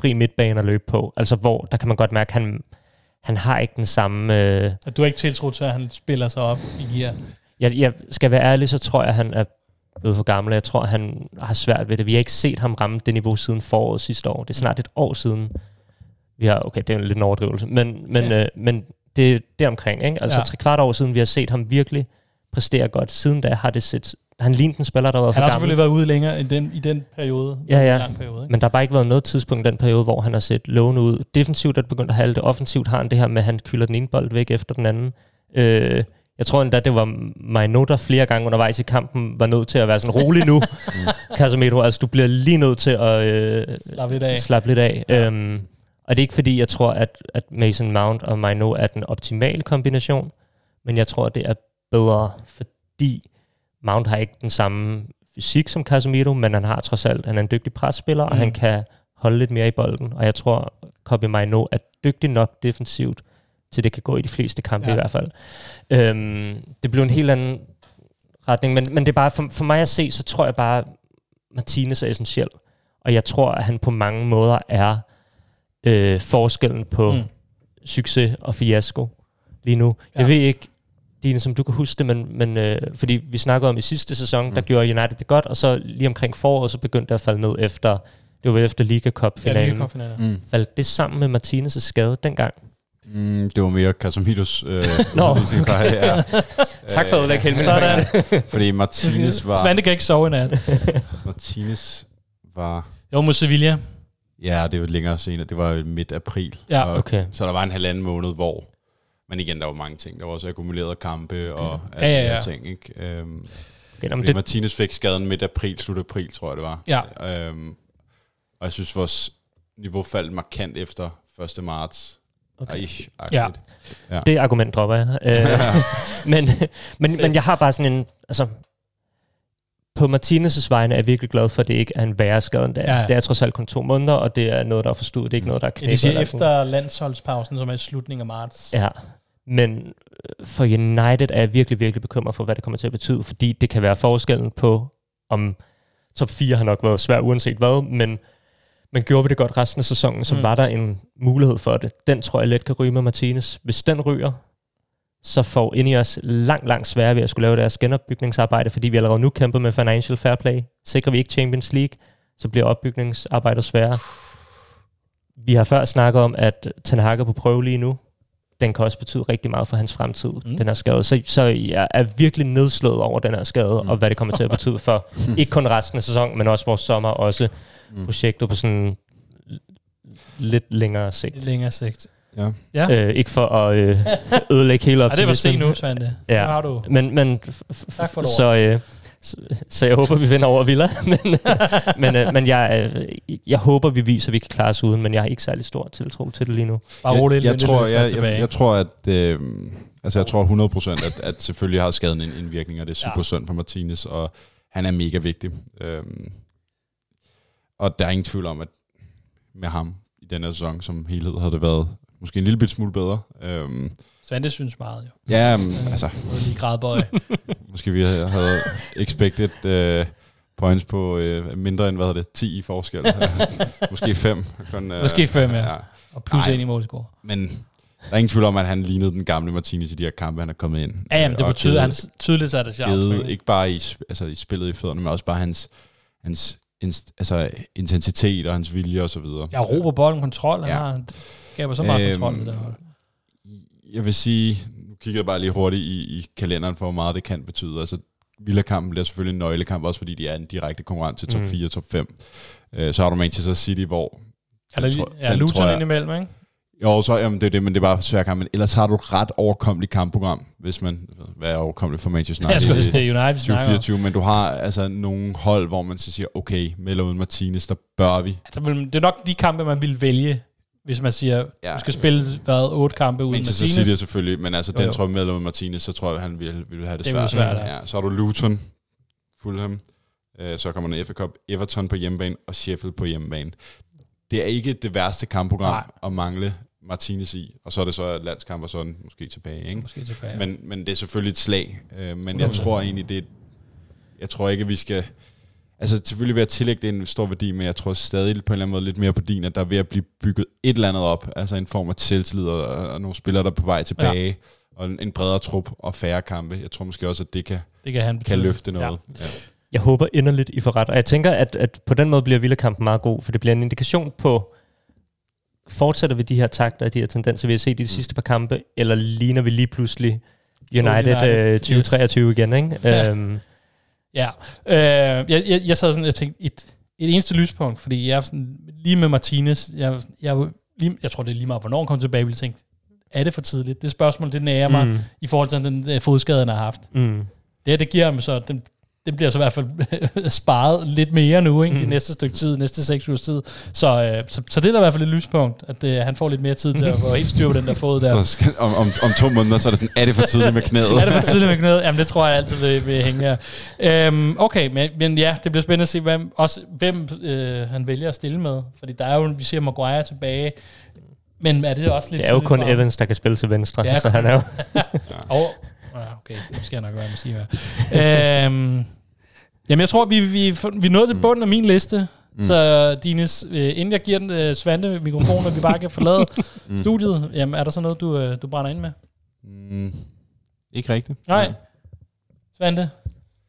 fri midtbane at løbe på. Altså, hvor der kan man godt mærke, at han, han har ikke den samme... Øh, At du er ikke tiltro til, at han spiller sig op i gear. jeg, jeg skal være ærlig, så tror jeg, at han er blevet for gammel. Jeg tror, han har svært ved det. Vi har ikke set ham ramme det niveau siden foråret sidste år. Det er snart et år siden. Vi har, okay, det er jo lidt en overdrivelse, men, men, Ja. øh, men det er deromkring. Ikke? Altså Ja. tre kvart år siden, vi har set ham virkelig præstere godt. Siden da har det set... Han lignede en spiller, der har været Han for har selvfølgelig gammel. været ude længere i den, i den periode. Ja, ja. Lang periode, ikke? Men der har bare ikke været noget tidspunkt i den periode, hvor han har set lovende ud. Defensivt er det begyndt at halde det. Offensivt har han det her med, at han kylder den ene bold væk efter den anden. Øh, jeg tror endda, det var Maino, der flere gange undervejs i kampen var nødt til at være sådan rolig nu. <laughs> Casemiro, altså du bliver lige nødt til at øh, Slap lidt af. slappe lidt af. Ja. Øhm, og det er ikke fordi, jeg tror, at, at Mason Mount og Maino er den optimale kombination, men jeg tror, det er bedre, fordi Mount har ikke den samme fysik som Casemiro, men han har trods alt, han er en dygtig presspiller, mm. og Mm. han kan holde lidt mere i bolden, og jeg tror, Kobe Maino er dygtig nok defensivt, til det kan gå i de fleste kampe ja. i hvert fald. Øhm, det blev en helt anden retning, men, men det er bare, for, for mig at se, så tror jeg bare, Martinez er essentiel, og jeg tror, at han på mange måder er øh, forskellen på Mm. succes og fiasko lige nu. Ja. Jeg Ja. ved ikke, Dine, som du kan huske det, men, men øh, fordi vi snakkede om i sidste sæson, mm. der gjorde United det godt, og så lige omkring foråret, så begyndte det at falde ned efter, det var efter Liga Ja, Cup-finalen. Liga Cup-finalen. Mm. Faldt det sammen med Martinez' skade dengang? Mm, det var mere Casemiros øh, <laughs> Nå, <laughs> udvisning fra her. Tak for at udlægge Helmin. <laughs> Sådan. Fordi Martinez var... Svante kan ikke sove i nat. Martinez var... Jo, mod Sevilla. Ja, det var længere senere. Det var midt april. Ja, og, okay. Så der var en halvanden måned, hvor... Men igen, der var mange ting. Der var også akkumulerede kampe og alle Ja, ja, ja. ting. Ikke? Øhm, Okay, fordi det, Martinez fik skaden midt april, slut april, tror jeg det var. Ja. Øhm, og jeg synes, vores niveau faldt markant efter 1. marts. Okay. Ish, Ja. ja. det argument dropper jeg. Øh, <laughs> <laughs> men, men, men jeg har bare sådan en... Altså, på Martinez' vegne er jeg virkelig glad for, at det ikke er en værre skade end det er. Ja, ja. Det er trods alt kun to måneder, og det er noget, der er forstået. Det er ikke noget, der er Ja, knækket. det siger efter landsholdspausen, som er i slutningen af marts. Ja, men øh, for United er jeg virkelig, virkelig bekymret for, hvad det kommer til at betyde, fordi det kan være forskellen på, om top 4 har nok været svært uanset hvad, men, men gjorde vi det godt resten af sæsonen, så Mm. mm. var der en mulighed for det. Den tror jeg let kan ryge med Martinez. Hvis den ryger, så får Ineos langt, langt sværere ved at skulle lave deres genopbygningsarbejde, fordi vi allerede nu kæmper med financial fair play. Sikrer vi ikke Champions League, så bliver opbygningsarbejdet sværere. Vi har før snakket om, at Ten Hag er på prøve lige nu. den kan også betyde rigtig meget for hans fremtid, mm. den her skade. Så, så jeg er virkelig nedslået over den her skade, mm. og hvad det kommer til at betyde for <laughs> ikke kun resten af sæsonen, men også vores sommer, og også mm. projekter på sådan lidt længere sigt. Lidt længere sigt. Ja. Ja. Øh, ikke for at øh, ødelægge hele <laughs> Ja, det var optimismen. se nu, Svante. Ja. Nu har du. Men, men f- f- Tak for så, øh, så, så jeg håber, vi vinder over Villa. <laughs> men men, øh, men jeg, øh, jeg håber, vi viser, at vi kan klare os uden, men jeg har ikke særlig stor tiltro til det lige nu. Bare roligt. jeg, jeg, lidt tror, jeg, jeg, jeg tror, at øh, altså jeg tror 100% at, at selvfølgelig har skaden en indvirkning, og det er super Ja. synd for Martinez, og han er mega vigtig. Øhm, og der er ingen tvivl om, at med ham i denne sæson som helhed havde det været måske en lille bit smule bedre. Øhm, Svante synes meget, jo. ja, um, altså, <laughs> Både lige gradbøj. <laughs> måske vi havde expected øh, points på øh, mindre end, hvad hedder det, 10 i forskel. <laughs> måske 5. Kun, øh, Måske fem, ja. Og plus Nej. en i målscore. Men der er ingen tvivl om, at han lignede den gamle Martinez i de her kampe, han er kommet ind. Ja, jamen, det betyder, at han tydeligt satte det givet, sjovt. ikke bare i, altså i spillet i fødderne, men også bare hans, hans inst, altså intensitet og hans vilje og så videre. Jeg ro på bolden, kontrol. Han Ja. har, han gaber så meget Øhm, kontrol i det hold. Jeg vil sige, nu kigger jeg bare lige hurtigt i, i kalenderen for, hvor meget det kan betyde. Altså, Villa-kampen bliver selvfølgelig en nøglekamp, også fordi de er en direkte konkurrent til top Mm. 4 og top 5. Øh, så har du Manchester City, hvor... Er der tror- er Luton tror jeg- indimellem, ikke? Jo, så, jamen, det er det, men det er bare svært kamp. Men ellers har du et ret overkommeligt kampprogram, hvis man... Hvad er overkommeligt for Manchester Jeg United? skulle sige, det er United, vi snakker om. 2024, men du har altså nogle hold, hvor man så siger, okay, med eller uden Martinez, der bør vi. Altså, det er nok de kampe, man vil vælge, hvis man siger, Ja. du skal spille hvad, otte kampe uden Manchester Martinez. City selvfølgelig, men altså Jo, den jo. tror jeg med Martinez, så tror jeg, han vil, vil have det, Det er svært. svært, ja. ja. Så har du Luton, Fulham, øh, så kommer der en FA Cup, Everton på hjemmebane og Sheffield på hjemmebane. Det er ikke det værste kampprogram Nej. at mangle Martinez i, og så er det så landskamp, og så er den måske tilbage. Ikke? Måske tilbage. Men, men det er selvfølgelig et slag. Øh, men jeg tror egentlig, det er, jeg tror ikke, at vi skal... Altså selvfølgelig vil jeg tillægge det en stor værdi, men jeg tror stadig på en eller anden måde lidt mere på din, at der er ved at blive bygget et eller andet op, altså en form af selvtillid og, og nogle spillere, der er på vej tilbage, ja. og en, en bredere trup og færre kampe. Jeg tror måske også, at det kan, det kan han kan løfte noget. Ja. Ja. Jeg håber inderligt, I får ret. Og jeg tænker, at, at på den måde bliver Villakampen meget god, for det bliver en indikation på, fortsætter vi de her takter og de her tendenser, vi har set i de sidste par kampe, eller ligner vi lige pludselig United, United, yes. 2023 igen, ikke? Ja. Øhm, Ja, øh, jeg, jeg, jeg sad sådan, jeg tænkte, et, et eneste lyspunkt, fordi jeg er sådan, lige med Martinez, jeg, jeg, lige, jeg tror det er lige meget, hvornår han kom tilbage, ville tænke, er det for tidligt? Det spørgsmål, det nærer mig, Mm. i forhold til den øh, fodskade, han har haft. mm. Det her, det giver ham så, den, den bliver så i hvert fald <laughs> sparet lidt mere nu, ikke? Mm. Mm. Det næste stykke tid, næste seks ugers tid. Så, øh, så, så det er da i hvert fald et lyspunkt, at øh, han får lidt mere tid til at få helt styr på den der fod der. <laughs> Så skal, om, om, om to måneder, så er det sådan, er det for tidligt med knæet? <laughs> er det for tidligt med knæet? Jamen, det tror jeg altid vil, vil hænge her. Øhm, okay, men, men ja, det bliver spændende at se, hvem, også, hvem øh, han vælger at stille med. Fordi der er jo, vi ser Maguire tilbage. Men er det også lidt Det er jo kun for? Evans, der kan spille til venstre, Ja, så han er jo... Og, ja, okay, det skal jeg nok være med at sige. Hvad. øhm, jamen, jeg tror, vi, vi, vi nåede til bunden af min liste. Mm. Så Dines, øh, inden jeg giver den øh, Svante mikrofonen, og vi bare kan forlade mm. studiet, jamen, er der så noget, du, øh, du brænder ind med? Mm, ikke rigtigt. Nej. Svante,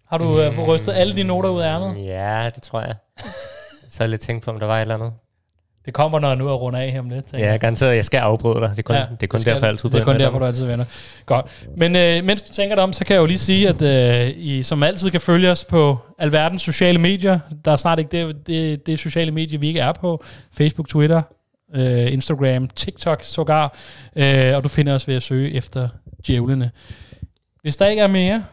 har du øh, fået rystet alle dine noter ud af ærmet? Ja, det tror jeg. Så har jeg lidt tænkt på, om der var et eller andet. Det kommer, når jeg nu er rundt af her om lidt. Ja, garanteret, jeg skal afbryde dig. Det er kun, ja, det er kun skal derfor, altid Det er kun derfor, du altid vender. Godt. Men øh, mens du tænker dig om, så kan jeg jo lige sige, at øh, I som altid kan følge os på alverdens sociale medier. Der er snart ikke det, det, det sociale medie, vi ikke er på. Facebook, Twitter, øh, Instagram, TikTok sågar. Øh, og du finder os ved at søge efter djævlene. Hvis der ikke er mere,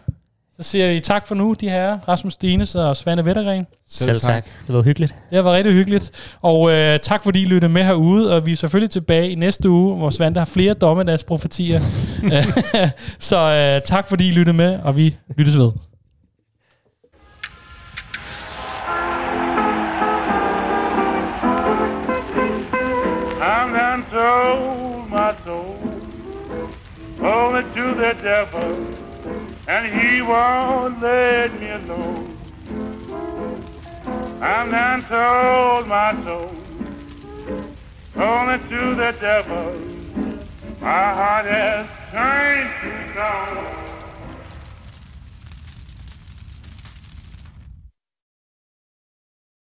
så siger vi tak for nu, de her Rasmus Stines og Svane Vettergren. Selv tak. Det var hyggeligt. Det har været rigtig hyggeligt. Og øh, tak fordi I lyttede med herude, og vi er selvfølgelig tilbage i næste uge, hvor Svante har flere dommedagsprofetier. <laughs> <laughs> så øh, tak fordi I lyttede med, og vi lyttes ved. I'm done sold my soul only to the devil, and he won't let me alone. I'm done sold my soul only to the devil. My heart has turned to stone.